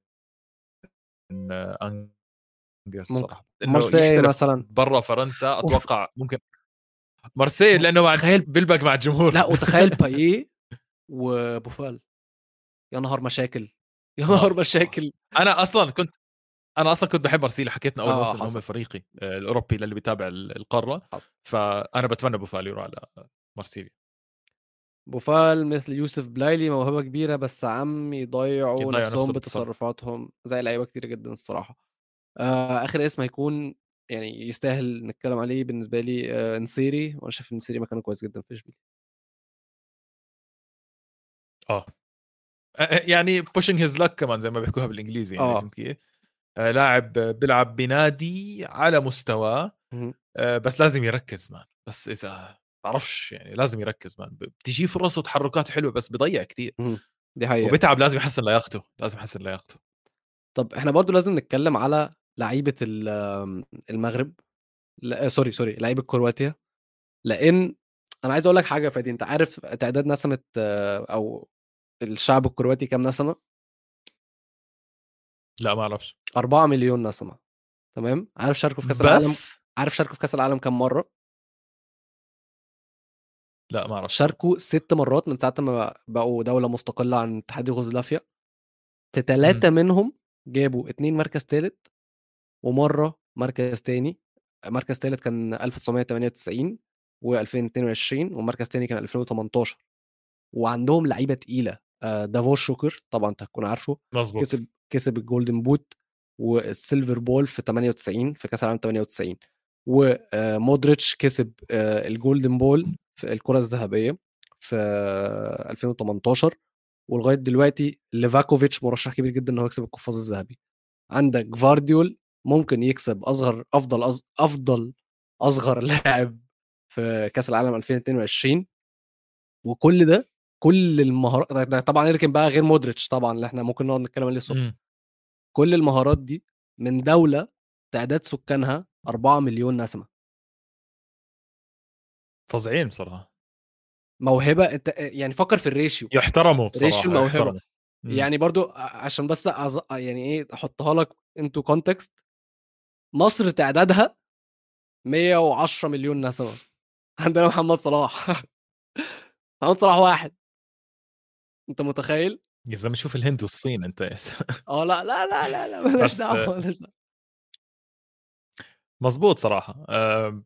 آه انجرس. صراحة يحترف مثلاً. برا فرنسا أوف. أتوقع ممكن مارسيل لأنه مع تخيل- بيلبق مع الجمهور لا وتخيل بايه وبوفال يا نهار مشاكل يا نهار آه. مشاكل أنا أصلا كنت أنا أصلا كنت بحب مارسيليا حكيتنا أول آه، موسم انه هم. فريقي آه، الأوروبي للي بيتابع ال- القارة حصل. فأنا بتمنى بوفال يروح على مارسيليا بوفال مثل يوسف بلايلي موهبة كبيرة بس عم يضيعوا يضيع نفسهم نفسه بتصرفاتهم زي لعيبة كتير جدا الصراحة آه آخر اسم هيكون يعني يستاهل نتكلم عليه بالنسبة لي آه نسيري وأنا شايف إن نسيري مكانه كويس جدا في إشبيليا آه يعني pushing his luck كمان زي ما بيحكوها بالإنجليزي يعني آه. فهمت كيف؟ آه، لاعب بيلعب بنادي على مستواه. آه، بس لازم يركز man بس إذا بعرفش يعني لازم يركز man بتجيه فرص وتحركات حلوة بس بضيع مهم. دي حقيقة وبتعب لازم يحسن لياقته لازم يحسن لياقته طب إحنا برضو لازم نتكلم على آم، المغرب لا sorry sorry لعيبة كرواتيا لأن أنا عايز أقول لك حاجة يا فادي أنت عارف تعداد نسمة آه، أو الشعب الكرواتي كام نسمة؟ لا ما أعرفش 4 مليون نسمة تمام؟ عارف شاركوا في كأس العالم عارف شاركوا في كأس العالم كام مرة؟ لا ما أعرفش شاركوا ست مرات من ساعة ما بقوا دولة مستقلة عن اتحاد يوغوسلافيا في ثلاثة منهم جابوا اتنين مركز ثالث ومرة مركز تاني مركز ثالث كان 1998 و2022 ومركز تاني كان 2018 وعندهم لعيبة تقيلة آه، دافور سوكر طبعا أنت هتكون عارفه مظبوط. كسب كسب ال golden boot وال silver ball في 98 في كأس العالم 98 ومودريتش كسب آه، ال golden ball في الكرة الذهبية في آه، 2018 ولغاية دلوقتي ليفاكوفيتش مرشح كبير جدا إن هو يكسب القفاز الذهبي. عندك جفارديول ممكن يكسب أصغر أفضل أص... أفضل أصغر لاعب في كأس العالم 2022 وكل ده كل المهارات ده- طبعا يركن بقى غير مودريتش طبعا اللي إحنا ممكن نقعد نتكلم عليه الصبح مم. كل المهارات دي من دولة تعداد سكانها 4 مليون نسمة فظيعين بصراحة موهبة أنت يعني فكر في ال ratio يحترموا بصراحة ratio الموهبة. يحترموا. مم. يعني برضو عشان بس أز... يعني إيه أحطها لك into context مصر تعدادها 110 مليون نسمة. عندنا محمد صلاح. محمد صلاح واحد. انت متخيل؟ يا زلمة شوف الهند والصين انت آه لا لا لا لا لا مالناش دعوة مالناش دعوة. مزبوط صراحة. أه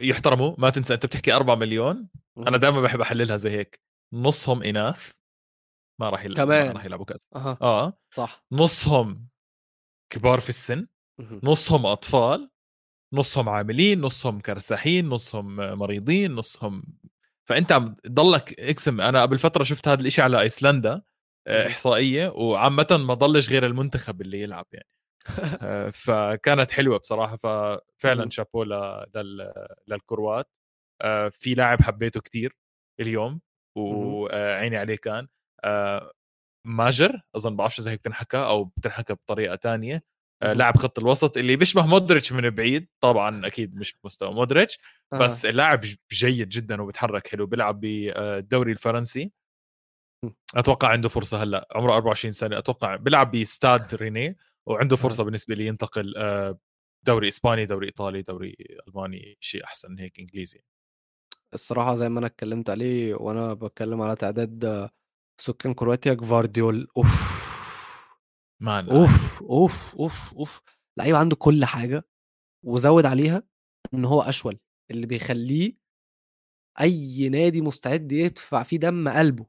يحترموا ما تنسى انت بتحكي 4 مليون. أنا دائما بحب أحللها زي هيك. نصهم إناث. ما راح يل... كمان. ما راح يلعبوا كأس. آه. صح. نصهم كبار في السن. نصهم أطفال نصهم عاملين نصهم كرساحين نصهم مريضين نصهم فأنت عم تضلك اقسم أنا قبل فترة شفت هذا الإشي على إيسلندا آه،. إحصائية وعامه ما ضلش غير المنتخب اللي يلعب يعني آه، فكانت حلوة بصراحة ففعلا. شابو لل... للكروات آه، في لاعب حبيته كتير اليوم وعيني عليه كان ماجر أظن بعرفش إذا هيك بتنحكى أو بتنحكى بطريقة تانية. لاعب خط الوسط اللي بيشبه مودريتش من بعيد. طبعا أكيد مش بمستوى مودريتش بس اللاعب جيد جدا وبيتحرك حلو بيلعب بالدوري الفرنسي. مم. أتوقع عنده فرصة هلأ عمره 24 سنة. أتوقع بيلعب بستاد ريني وعنده فرصة بالنسبة لي ينتقل آه، دوري إسباني دوري إيطالي دوري ألماني شيء أحسن هيك إنجليزي. الصراحة زي ما أنا اتكلمت عليه وأنا بتكلم على تعداد سكان كرواتيا جفارديول أوف. مان أوف أوف أوف أوف. لعيب عنده كل حاجة وزود عليها إن هو أشول اللي بيخليه أي نادي مستعد يدفع فيه دم قلبه.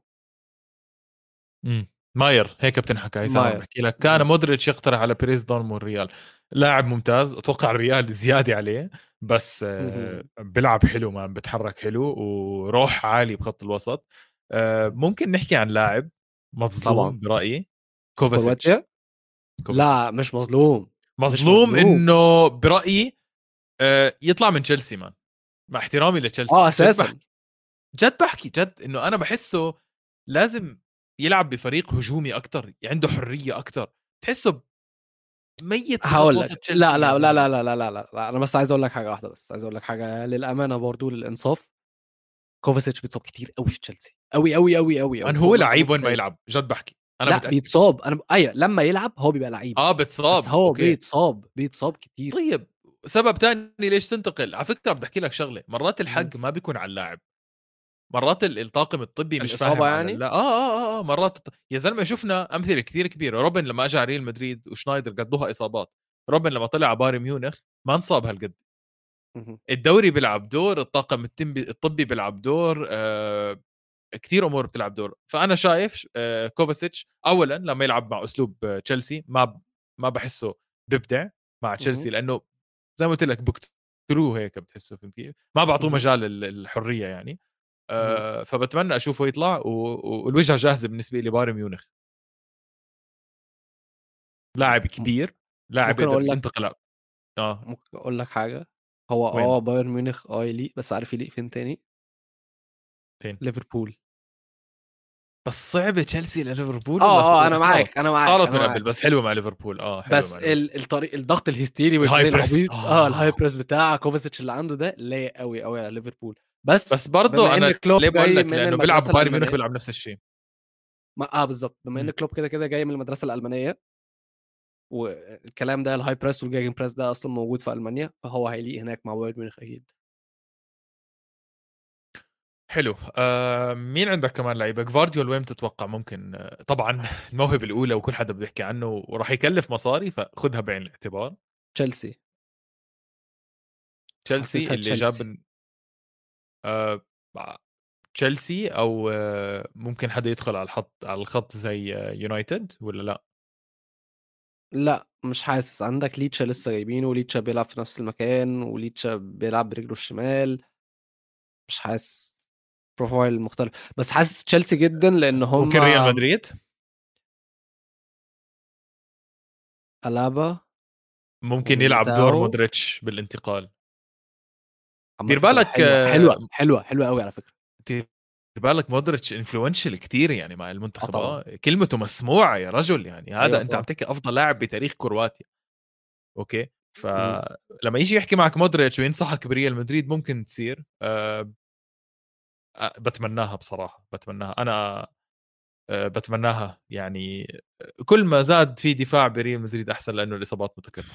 مم. ماير هيك بتنحكى هي عم ماير. بحكي لك. كان مودريتش يقترح على بريز دورمون ريال لاعب ممتاز أتوقع الريال زيادة عليه بس آه،. بيلعب حلو ما بتحرك حلو وروح عالي بخط الوسط. آه، ممكن نحكي عن لاعب مظلوم. برأيي؟ كوفاسيتش. كوفاسيتش. لا مش مظلوم مظلوم مظلوم. إنه برأيي آه، يطلع من تشيلسي man. مع احترامي لتشيلسي. آه جد أساسا. بحكي جد بحكي جد إنه أنا بحسه لازم يلعب بفريق هجومي أكثر عنده حرية أكثر تحسه ميت هقول لك. لا لا لا. لا لا لا لا لا أنا بس عايز أقول لك حاجة واحدة بس عايز أقول لك حاجة للأمانة برضو للإنصاف. كوفاسيتش بيتصاب كتير قوي في تشيلسي. قوي قوي قوي قوي هو لعيب وين ما يلعب؟ جد بحكي. أنا لأ متأكد. بيتصاب أنا أيوه لما يلعب هو بيبقى لعيب آه بتصاب بس هو okay. بيتصاب بيتصاب كتير طيب سبب تاني ليش تنتقل على فكرة بدي احكي لك شغلة مرات الحق ما بيكون على اللاعب مرات ال- الطاقم الطبي مش فاهم يعني؟ لا آه, آه آه آه مرات يا زلمة شفنا أمثلة كثير كبيرة روبن لما أجى على ريال مدريد وشنايدر قدوها إصابات روبن لما طلع على بايرن ميونخ ما انصاب هالقد. الدوري بيلعب دور الطاقم الطبي الطبي بيلعب دور آه كثير أمور بتلعب دور. فأنا شايف آه كوفاسيتش اولا لما يلعب مع أسلوب آه، تشيلسي ما ما بحسه ببدع مع تشيلسي لأنه زي ما قلت لك بقتلوه هيك بتحسه فهمت كيف؟ ما بعطوه. مجال ال- الحريه يعني. آه فبتمنى أشوفه يطلع والوجهة جاهزة بالنسبة لي بايرن ميونخ. لاعب كبير لاعب ممكن أقول لك- ينتقل. آه. ممكن أقول لك حاجة. هو؟ آه بايرن ميونخ آه يليق بس عارف يليق فين تاني؟ فين؟ ليفربول. بس صعبه تشيلسي لليفربول آه ولا آه أنا صارت؟ معاك أنا معاك صارت من. قبل بس حلوة مع ليفربول آه حلوة بس الطريق الضغط الهستيري ال high والفريق press. العبيط آه آه. ال high press بتاع كوفاسيتش اللي عنده ده لايق قوي قوي على ليفربول بس بس برضه أنا كلوب ليه بقول لك من لأنه بيلعب بايرن ميونخ. بيلعب نفس الشيء ما آه بالظبط بما إن. كلوب كده كده جاي من المدرسة الألمانية والكلام ده ال high press وال gegen press ده أصلا موجود في ألمانيا فهو هيليق هناك مع بايرن ميونخ أكيد حلو. آه مين عندك كمان لعيبة؟ جفارديول وين بتتوقع ممكن؟ آه طبعا الموهبة الأولى وكل حدا بده يحكي عنه وراح يكلف مصاري فخذها بعين الاعتبار. تشيلسي. تشيلسي اللي تشيلسي. جاب آه تشيلسي أو آه ممكن حدا يدخل على الخط على الخط زي آه يونايتد ولا لا؟ لا مش حاسس. عندك ليتشا لسه جايبينه وليتشا بيلعب في نفس المكان وليتشا بيلعب برجله الشمال. مش حاسس. profile مختلف. بس حاسس تشيلسي جدا لأن هم ممكن ريال مدريد؟ ألابا ممكن يلعب دور. مودريتش بالانتقال. دير بالك، حلوة آه، حلوة حلوة حلوة قوي على فكرة. دير بالك مودريتش influential كتير يعني مع المنتخب. طبعاً. آه، كلمته مسموعة يا رجل يعني. هذا أيوة أنت. عم تحكي أفضل لاعب بتاريخ كرواتيا. okay؟ فلما يجي يحكي معك مودريتش وينصحك بريال مدريد ممكن تصير. بتمناها بصراحة بتمناها أنا بتمناها يعني كل ما زاد في دفاع بريال مدريد أحسن لأنه الإصابات متكررة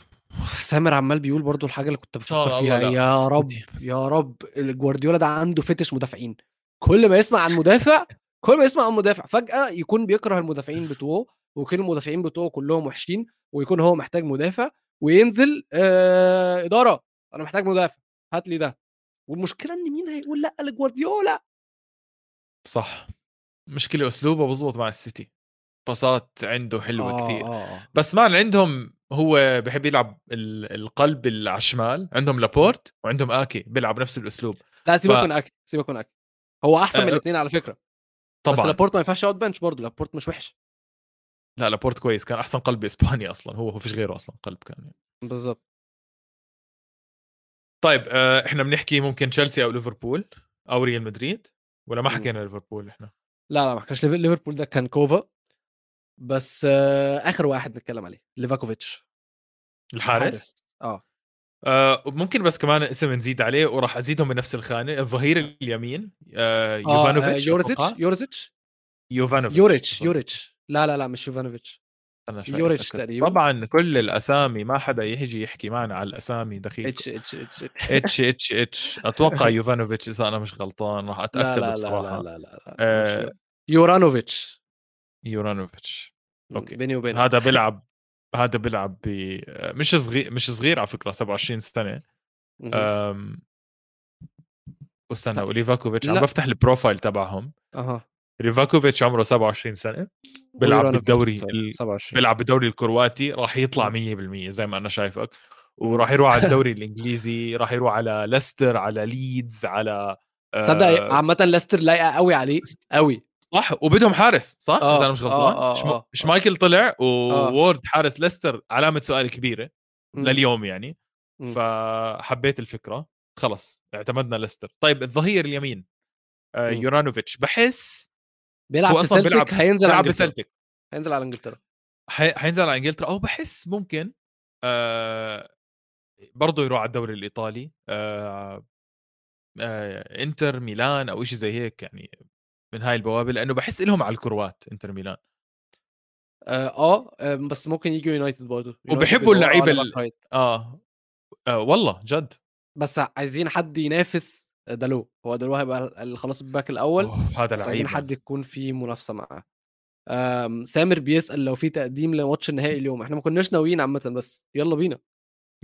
سامر عمال بيقول برضو الحاجة اللي كنت بفكر فيها لا. يا رب. يا رب الجوارديولا ده عنده fetish مدافعين كل ما يسمع عن مدافع كل ما يسمع عن مدافع فجأة يكون بيكره المدافعين بتوعه ويكون المدافعين بتوعه كلهم وحشين ويكون هو محتاج مدافع وينزل آه إدارة أنا محتاج مدافع هات لي ده والمشكلة إن مين هيقول لأ لجوارديولا؟ صح. مشكله أسلوبه بزبط مع السيتي. باصات عنده حلوة آه كثير آه آه. بس مان عندهم هو بحب يلعب ال- القلب على الشمال عندهم لابورت وعندهم آكي بيلعب نفس الأسلوب. لا سيبك ف- من اكل سيبك من اكل هو أحسن من آه، الاثنين على فكرة. بس طبعا. لابورت ما ينفعش يقعد بنش برضه لابورت مش وحش. لا لابورت كويس كان أحسن قلب اسبانيا أصلا هو ما فيش غيره أصلا قلب دفاع كان يعني. بالظبط طيب آه، إحنا بنحكي ممكن تشيلسي أو ليفربول أو ريال مدريد؟ ولا ما. حكينا ليفربول إحنا؟ لا لا ما ليف- ليفربول ده كان كوفا بس آه آخر واحد نتكلم عليه ليفاكوفيتش. الحارس؟ آه. آه ممكن بس كمان اسم نزيد عليه وراح أزيدهم بنفس الخانة الظهير اليمين آه آه، يوفانوفيتش يورزيتش. يورزيتش؟ يوفانوفيتش يوريتش. يوريتش. لا لا لا مش يوفانوفيتش. شايف يوريتش. تقريباً. طبعا كل الأسامي ما حدا يجي يحكي معنا على الأسامي دقيق إتش إتش إتش إتش إتش إتش أتوقع يوفانوفيتش إذا أنا مش غلطان راح لا أتأكد لا لا بصراحة لا لا لا, لا. آه، مش- يورانوفيتش يورانوفيتش أوكي. بيني وبينك هذا بيلعب هذا بيلعب ب مش صغير مش صغير على فكرة 27 سنة. أم... واستنى طيب. وليفاكوفيتش عم لا. بفتح ال profile تبعهم أها ليفاكوفيتش عمره 27 سنة بيلعب بالدوري ال... 27 بيلعب بالدوري الكرواتي راح يطلع 100% زي ما أنا شايفك وراح يروح على الدوري الإنجليزي راح يروح على ليستر على ليدز على تصدق آه، عامة ليستر لايقة قوي عليه قوي صح وبدهم حارس صح آه، اذا أنا مش غلطان آه، آه، شما- آه. شمايكل طلع وورد حارس ليستر علامة سؤال كبيرة مم. لليوم يعني. فحبيت الفكرة خلص اعتمدنا ليستر طيب الظهير اليمين آه،. يورانوفيتش بحس بيلعب هو في سلتك بيلعب- هينزل على بيلعب إنجلترا. بسلتك هينزل على إنجلترا. حينزل على إنجلترا. أو بحس ممكن آه برضه يروح على الدوري الإيطالي آه آه إنتر ميلان أو شيء زي هيك يعني من هاي البوابة لأنه بحس لهم على الكروات إنتر ميلان. آه آه، آه، بس ممكن يجوا يونايتد برضه. يونايتد وبيحبوا بيدوروا اللعيبة على ال- back right. آه, آه والله جد. بس عايزين حد ينافس دالو هو دالو هيبقى خلاص ال back الأول هذا لعيب عايزين حد يكون في منافسة معاه. سامر بيسأل لو في تقديم لماتش النهائي اليوم. إحنا ما كناش ناويين عامة بس يلا بينا.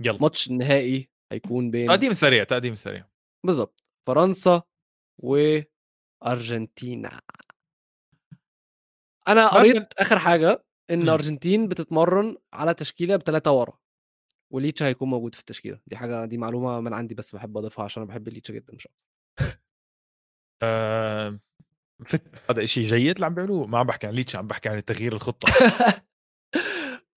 يلا. ماتش النهائي هيكون بين تقديم سريع تقديم سريع. بالظبط فرنسا وأرجنتينا. أنا قريت آخر حاجة إن. أرجنتين بتتمرن على تشكيلة بثلاثه ورا. وليتشا هيكون موجود في التشكيلة. دي حاجة دي معلومة من عندي بس بحب أضيفها عشان أنا بحب ليتشا جدا مش أكتر. آه هذا شيء جيد اللي عم بيعملوه. ما عم بحكي عن ليتش عم بحكي عن تغيير الخطة.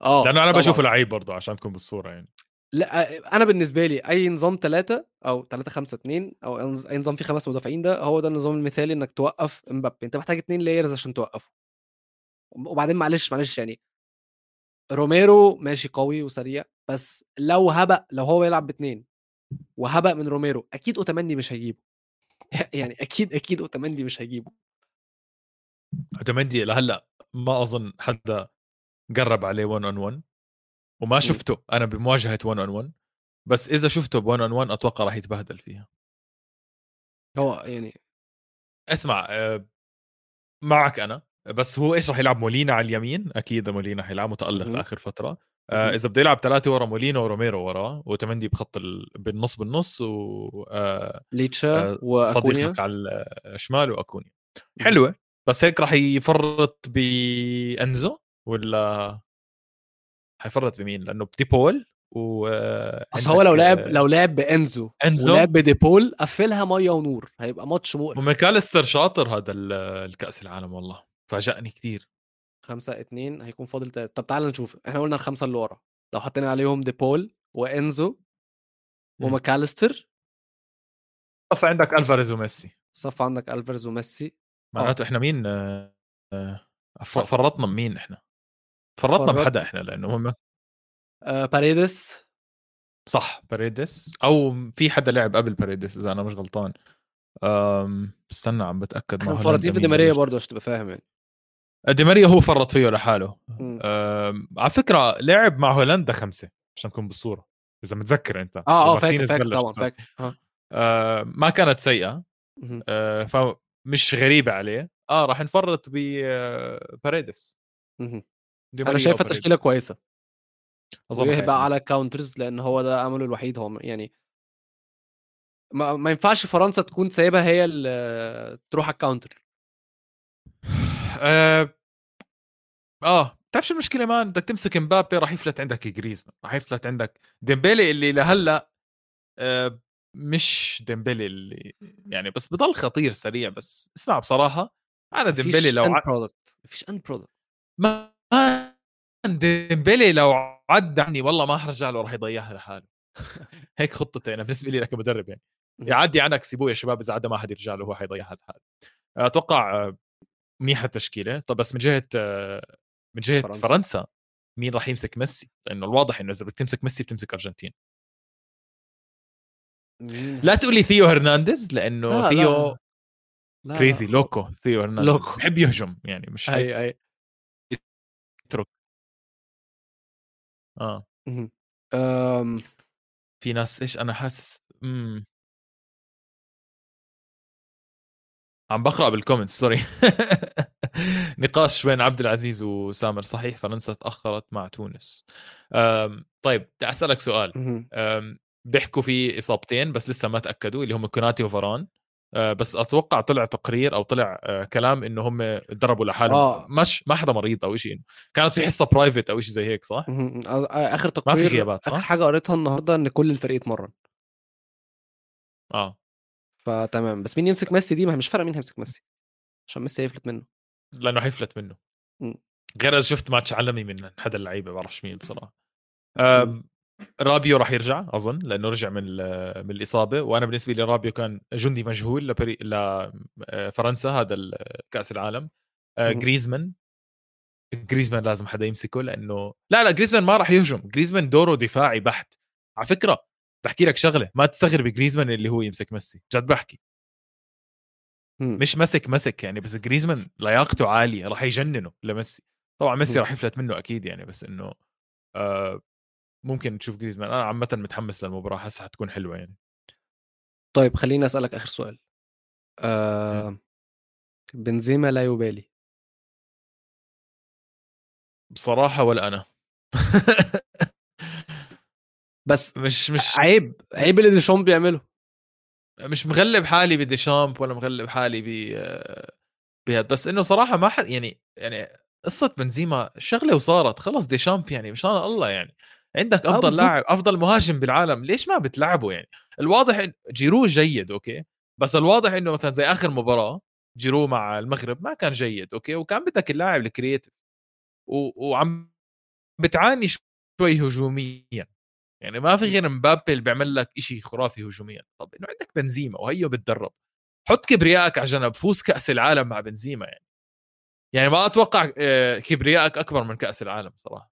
آه لأنه أنا. بشوفه لعيب برضه عشان تكون بالصورة يعني. لا أنا بالنسبة لي أي نظام ثلاثة أو 3 5 2 أو أي نظام فيه خمس مدافعين ده هو ده النظام المثالي إنك توقف امبابي أنت محتاج اتنين layers عشان توقفه. وبعدين معلش معلش يعني روميرو ماشي قوي وسريع بس لو هبق لو هو يلعب باتنين وهبق من روميرو أكيد اوتمندي مش هيجيبه. يعني أكيد أكيد اوتمندي مش هيجيبه. اوتومندي لهلأ ما أظن حدا قرب عليه 1 on 1 وما شفته أنا بمواجهة 1 on 1 بس إذا شفته ب 1 on 1 أتوقع راح يتبهدل فيها. هو يعني اسمع آه، معك أنا بس هو إيش راح يلعب؟ مولينا على اليمين؟ أكيد مولينا حيلعب متألق. آخر فترة. آه إذا بده يلعب ثلاثة ورا مولينا وروميرو وراه وتمندي بخط ال... بالنص بالنص و آه ليتشا آه، وأكونيا؟ صديقك على الشمال وأكونيا. حلوة. بس هيك راح يفرط بانزو ولا حيفرط بمين؟ لأنه بديبول و أصل هو لو لعب لو لعب بأنزو أنزو. ولعب بديبول قفلها مية ونور. هيبقى ماتش مقرف. وميكاليستر شاطر هذا ال- الكأس العالم والله. فاجأني كثير خمسة اتنين هيكون فاضل تلاتة. طب تعال نشوف. إحنا قلنا الخمسة اللي ورا. لو حطينا عليهم ديبول وإنزو. وماكاليستر. صف عندك ألفاريز وميسي. صف عندك ألفاريز وميسي. معناته إحنا مين؟ آه، آه، فرطنا بمين إحنا؟ فرطنا فرط- بحدا إحنا لأنه هم آه باريدس صح باريدس أو في حدا لعب قبل باريدس إذا أنا مش غلطان. أم استنى عم بتأكد مع هولندا في ديماريا بلش. برضه عشان تبقى فاهم يعني. دي ماريا هو فرط فيه لحاله. على فكرة لعب مع هولندا خمسة عشان تكون بالصورة إذا متذكر أنت. آه آه فاكر طبعا. فاكر. آه. أه، ما كانت سيئة. أه، فمش غريبة عليه. آه راح نفرط بباريدس مهم. دي أنا ماريا شايفها وباريدس. تشكيلة كويسة. أظن ويهبق هيك. على counters لأن هو ده امله الوحيد. هو يعني ما, ما ينفعش فرنسا تكون سايبها هي اللي تروح على ال counter آه آه. بتعرف شو المشكلة man؟ بدك تمسك مبابي راح يفلت عندك جريزمان راح يفلت عندك ديمبيلي اللي لهلأ آه مش ديمبيلي اللي يعني بس بضل خطير سريع بس اسمع بصراحة أنا ديمبيلي لو ع... product مفيش end product ما ديمبيلي لو عدى عني والله ما حرجع له راح يضيعها لحاله. هيك خطتي أنا بالنسبة لي كمدرب يعني. يعدي عنك سيبوه يا شباب إذا عدى ما حد يرجع له هو حيضيعها لحاله. أتوقع منيحه التشكيلة. طب بس من جهة آه، من جهة فرنسا. فرنسا, مين راح يمسك ميسي؟ لأنه الواضح إنه إذا بدك تمسك ميسي بتمسك أرجنتين مين لا تقول لي ثيو هرنانديز لأنه لا، ثيو لا. لا، crazy لا. loco ثيو هرنانديز loco. بحب يهجم يعني مش أي أي يترك آه. أم، في ناس إيش أنا حاسس امم عم بقرأ بال comments sorry نقاش بين عبد العزيز وسامر صحيح فرنسا تأخرت مع تونس. طيب بدي أسألك سؤال. بيحكوا في إصابتين بس لسه ما تأكدوا اللي هم كوناتي وفاران. آه، بس أتوقع طلع تقرير أو طلع آه، كلام إنه هم ضربوا لحالهم. آه. مش ما حدا مريض أو شيء كانت في حصة private أو شيء زي هيك صح؟ آخر ما في تقرير غيابات صح؟ آخر حاجة قريتها النهارده إن كل الفريق اتمرن آه. فتمام بس مين يمسك ميسي دي؟ ما مش فارقة مين هيمسك ميسي عشان ميسي هيفلت منه. لأنه حيفلت منه. مم. غير إذا شفت ماتش عالمي من حدا اللعيبة بعرفش مين بصراحة. مم. آم، رابيو راح يرجع أظن لأنه رجع من من الإصابة وأنا بالنسبة لي رابيو كان جندي مجهول لبري... لفرنسا هذا ال- كأس العالم. آه، مهم. جريزمان. جريزمان لازم حدا يمسكه لأنه لا لا جريزمان ما راح يهجم. جريزمان دوره دفاعي بحت. على فكرة بحكي لك شغلة ما تستغرب جريزمان اللي هو يمسك ميسي جد بحكي. مش مسك مسك يعني بس جريزمان لياقته عالية راح يجننه لميسي. طبعا ميسي. راح يفلت منه أكيد يعني بس إنه آه ممكن تشوف جريزمان. أنا عامه متحمس للمباراة حاسها حتكون حلوة يعني. طيب خليني أسألك آخر سؤال. آه... بنزيما لا يبالي. بصراحة ولا أنا. بس مش مش عيب عيب اللي ديشامب بيعمله. مش مغلب حالي بديشامب ولا مغلب حالي ب بهذا بس إنه صراحة ما حد يعني يعني قصة بنزيما شغلة وصارت. خلص ديشامب يعني مشان الله يعني. عندك آه، أفضل. لاعب أفضل مهاجم بالعالم. ليش ما بتلعبه يعني؟ الواضح إن جيرو جيد أوكي؟ بس الواضح إنه مثلا زي آخر مباراة جيرو مع المغرب ما كان جيد أوكي؟ وكان بدك اللاعب ال creative و... وعم بتعاني شوي هجوميا. يعني ما في غير مبابي اللي بيعمل لك شيء خرافي هجوميا. طب إنه عندك بنزيما وهيو بتدرب حط كبريائك على جنب فوز كأس العالم مع بنزيما يعني. يعني ما أتوقع آه، كبريائك أكبر من كأس العالم صراحة.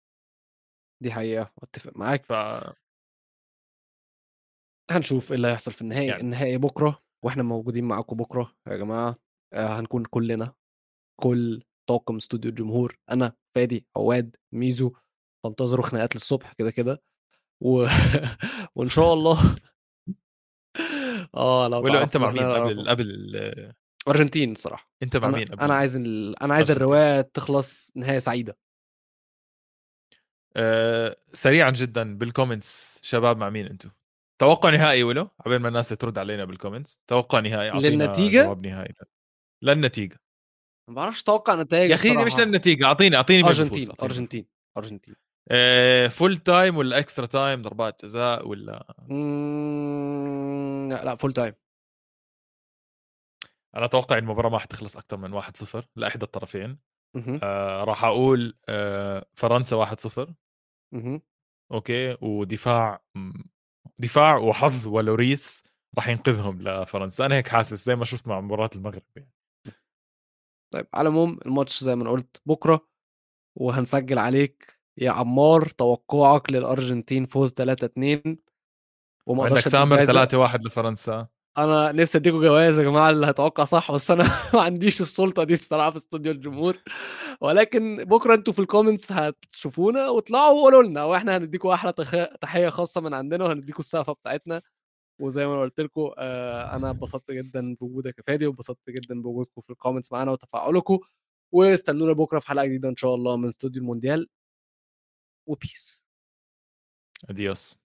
دي حقيقة أتفق معاك. ف هنشوف إيه اللي هيحصل في النهائي يعني. النهائي بكرة وإحنا موجودين معاكم بكرة يا جماعة. آه هنكون كلنا كل طاقم استوديو الجمهور أنا فادي عواد ميزو فانتظروا خناقات للصبح كده كده. و... وإن شاء الله آه لو ولو أنت مع مين قبل. قبل ال- أرجنتين الصراحة. أنت مع مين أنا عايز ال... أنا عايز. الرواية تخلص نهاية سعيدة. آه، سريعا جدا بال comments شباب مع مين أنتم توقع نهائي ولو؟ قبل ما الناس ترد علينا بال comments توقع نهائي للنتيجة؟ جواب نهائي. للنتيجة. ما بعرفش أتوقع نتائج يا أخي مش للنتيجة أعطيني أعطيني أرجنتين أرجنتين أرجنتين. آه، full time ولا extra time ضربات جزاء ولا مم... لا لا full time أنا أتوقع المباراة ما حتخلص أكثر من 1-0 لإحدى الطرفين. آه راح أقول آه فرنسا 1-0 مهم. أوكي ودفاع دفاع وحظ ولوريس راح ينقذهم لفرنسا أنا هيك حاسس زي ما شفت مع مباراة المغرب يعني. طيب على العموم الماتش زي ما قلت بكرة وهنسجل عليك يا عمار توقعك للأرجنتين فوز 3 2 وما عندك سامر جايزة. 3-1 لفرنسا. أنا نفسي اديكم جوائز يا جماعة اللي هيتوقع صح بس أنا ما عنديش السلطة دي الصراحة في استوديو الجمهور. ولكن بكرة أنتوا في ال comments هتشوفونا وطلعوا وقولوا لنا وإحنا هنديكم أحلى تحية خاصة من عندنا وهنديكم السقفة بتاعتنا. وزي ما أنا قلت لكم آه أنا اتبسطت جدا بوجودك يا فادي واتبسطت جدا بوجودكم في الكومنتس معانا وتفاعلكم. واستنونا بكرة في حلقة جديدة إن شاء الله من استوديو المونديال. Whoopies. Adios.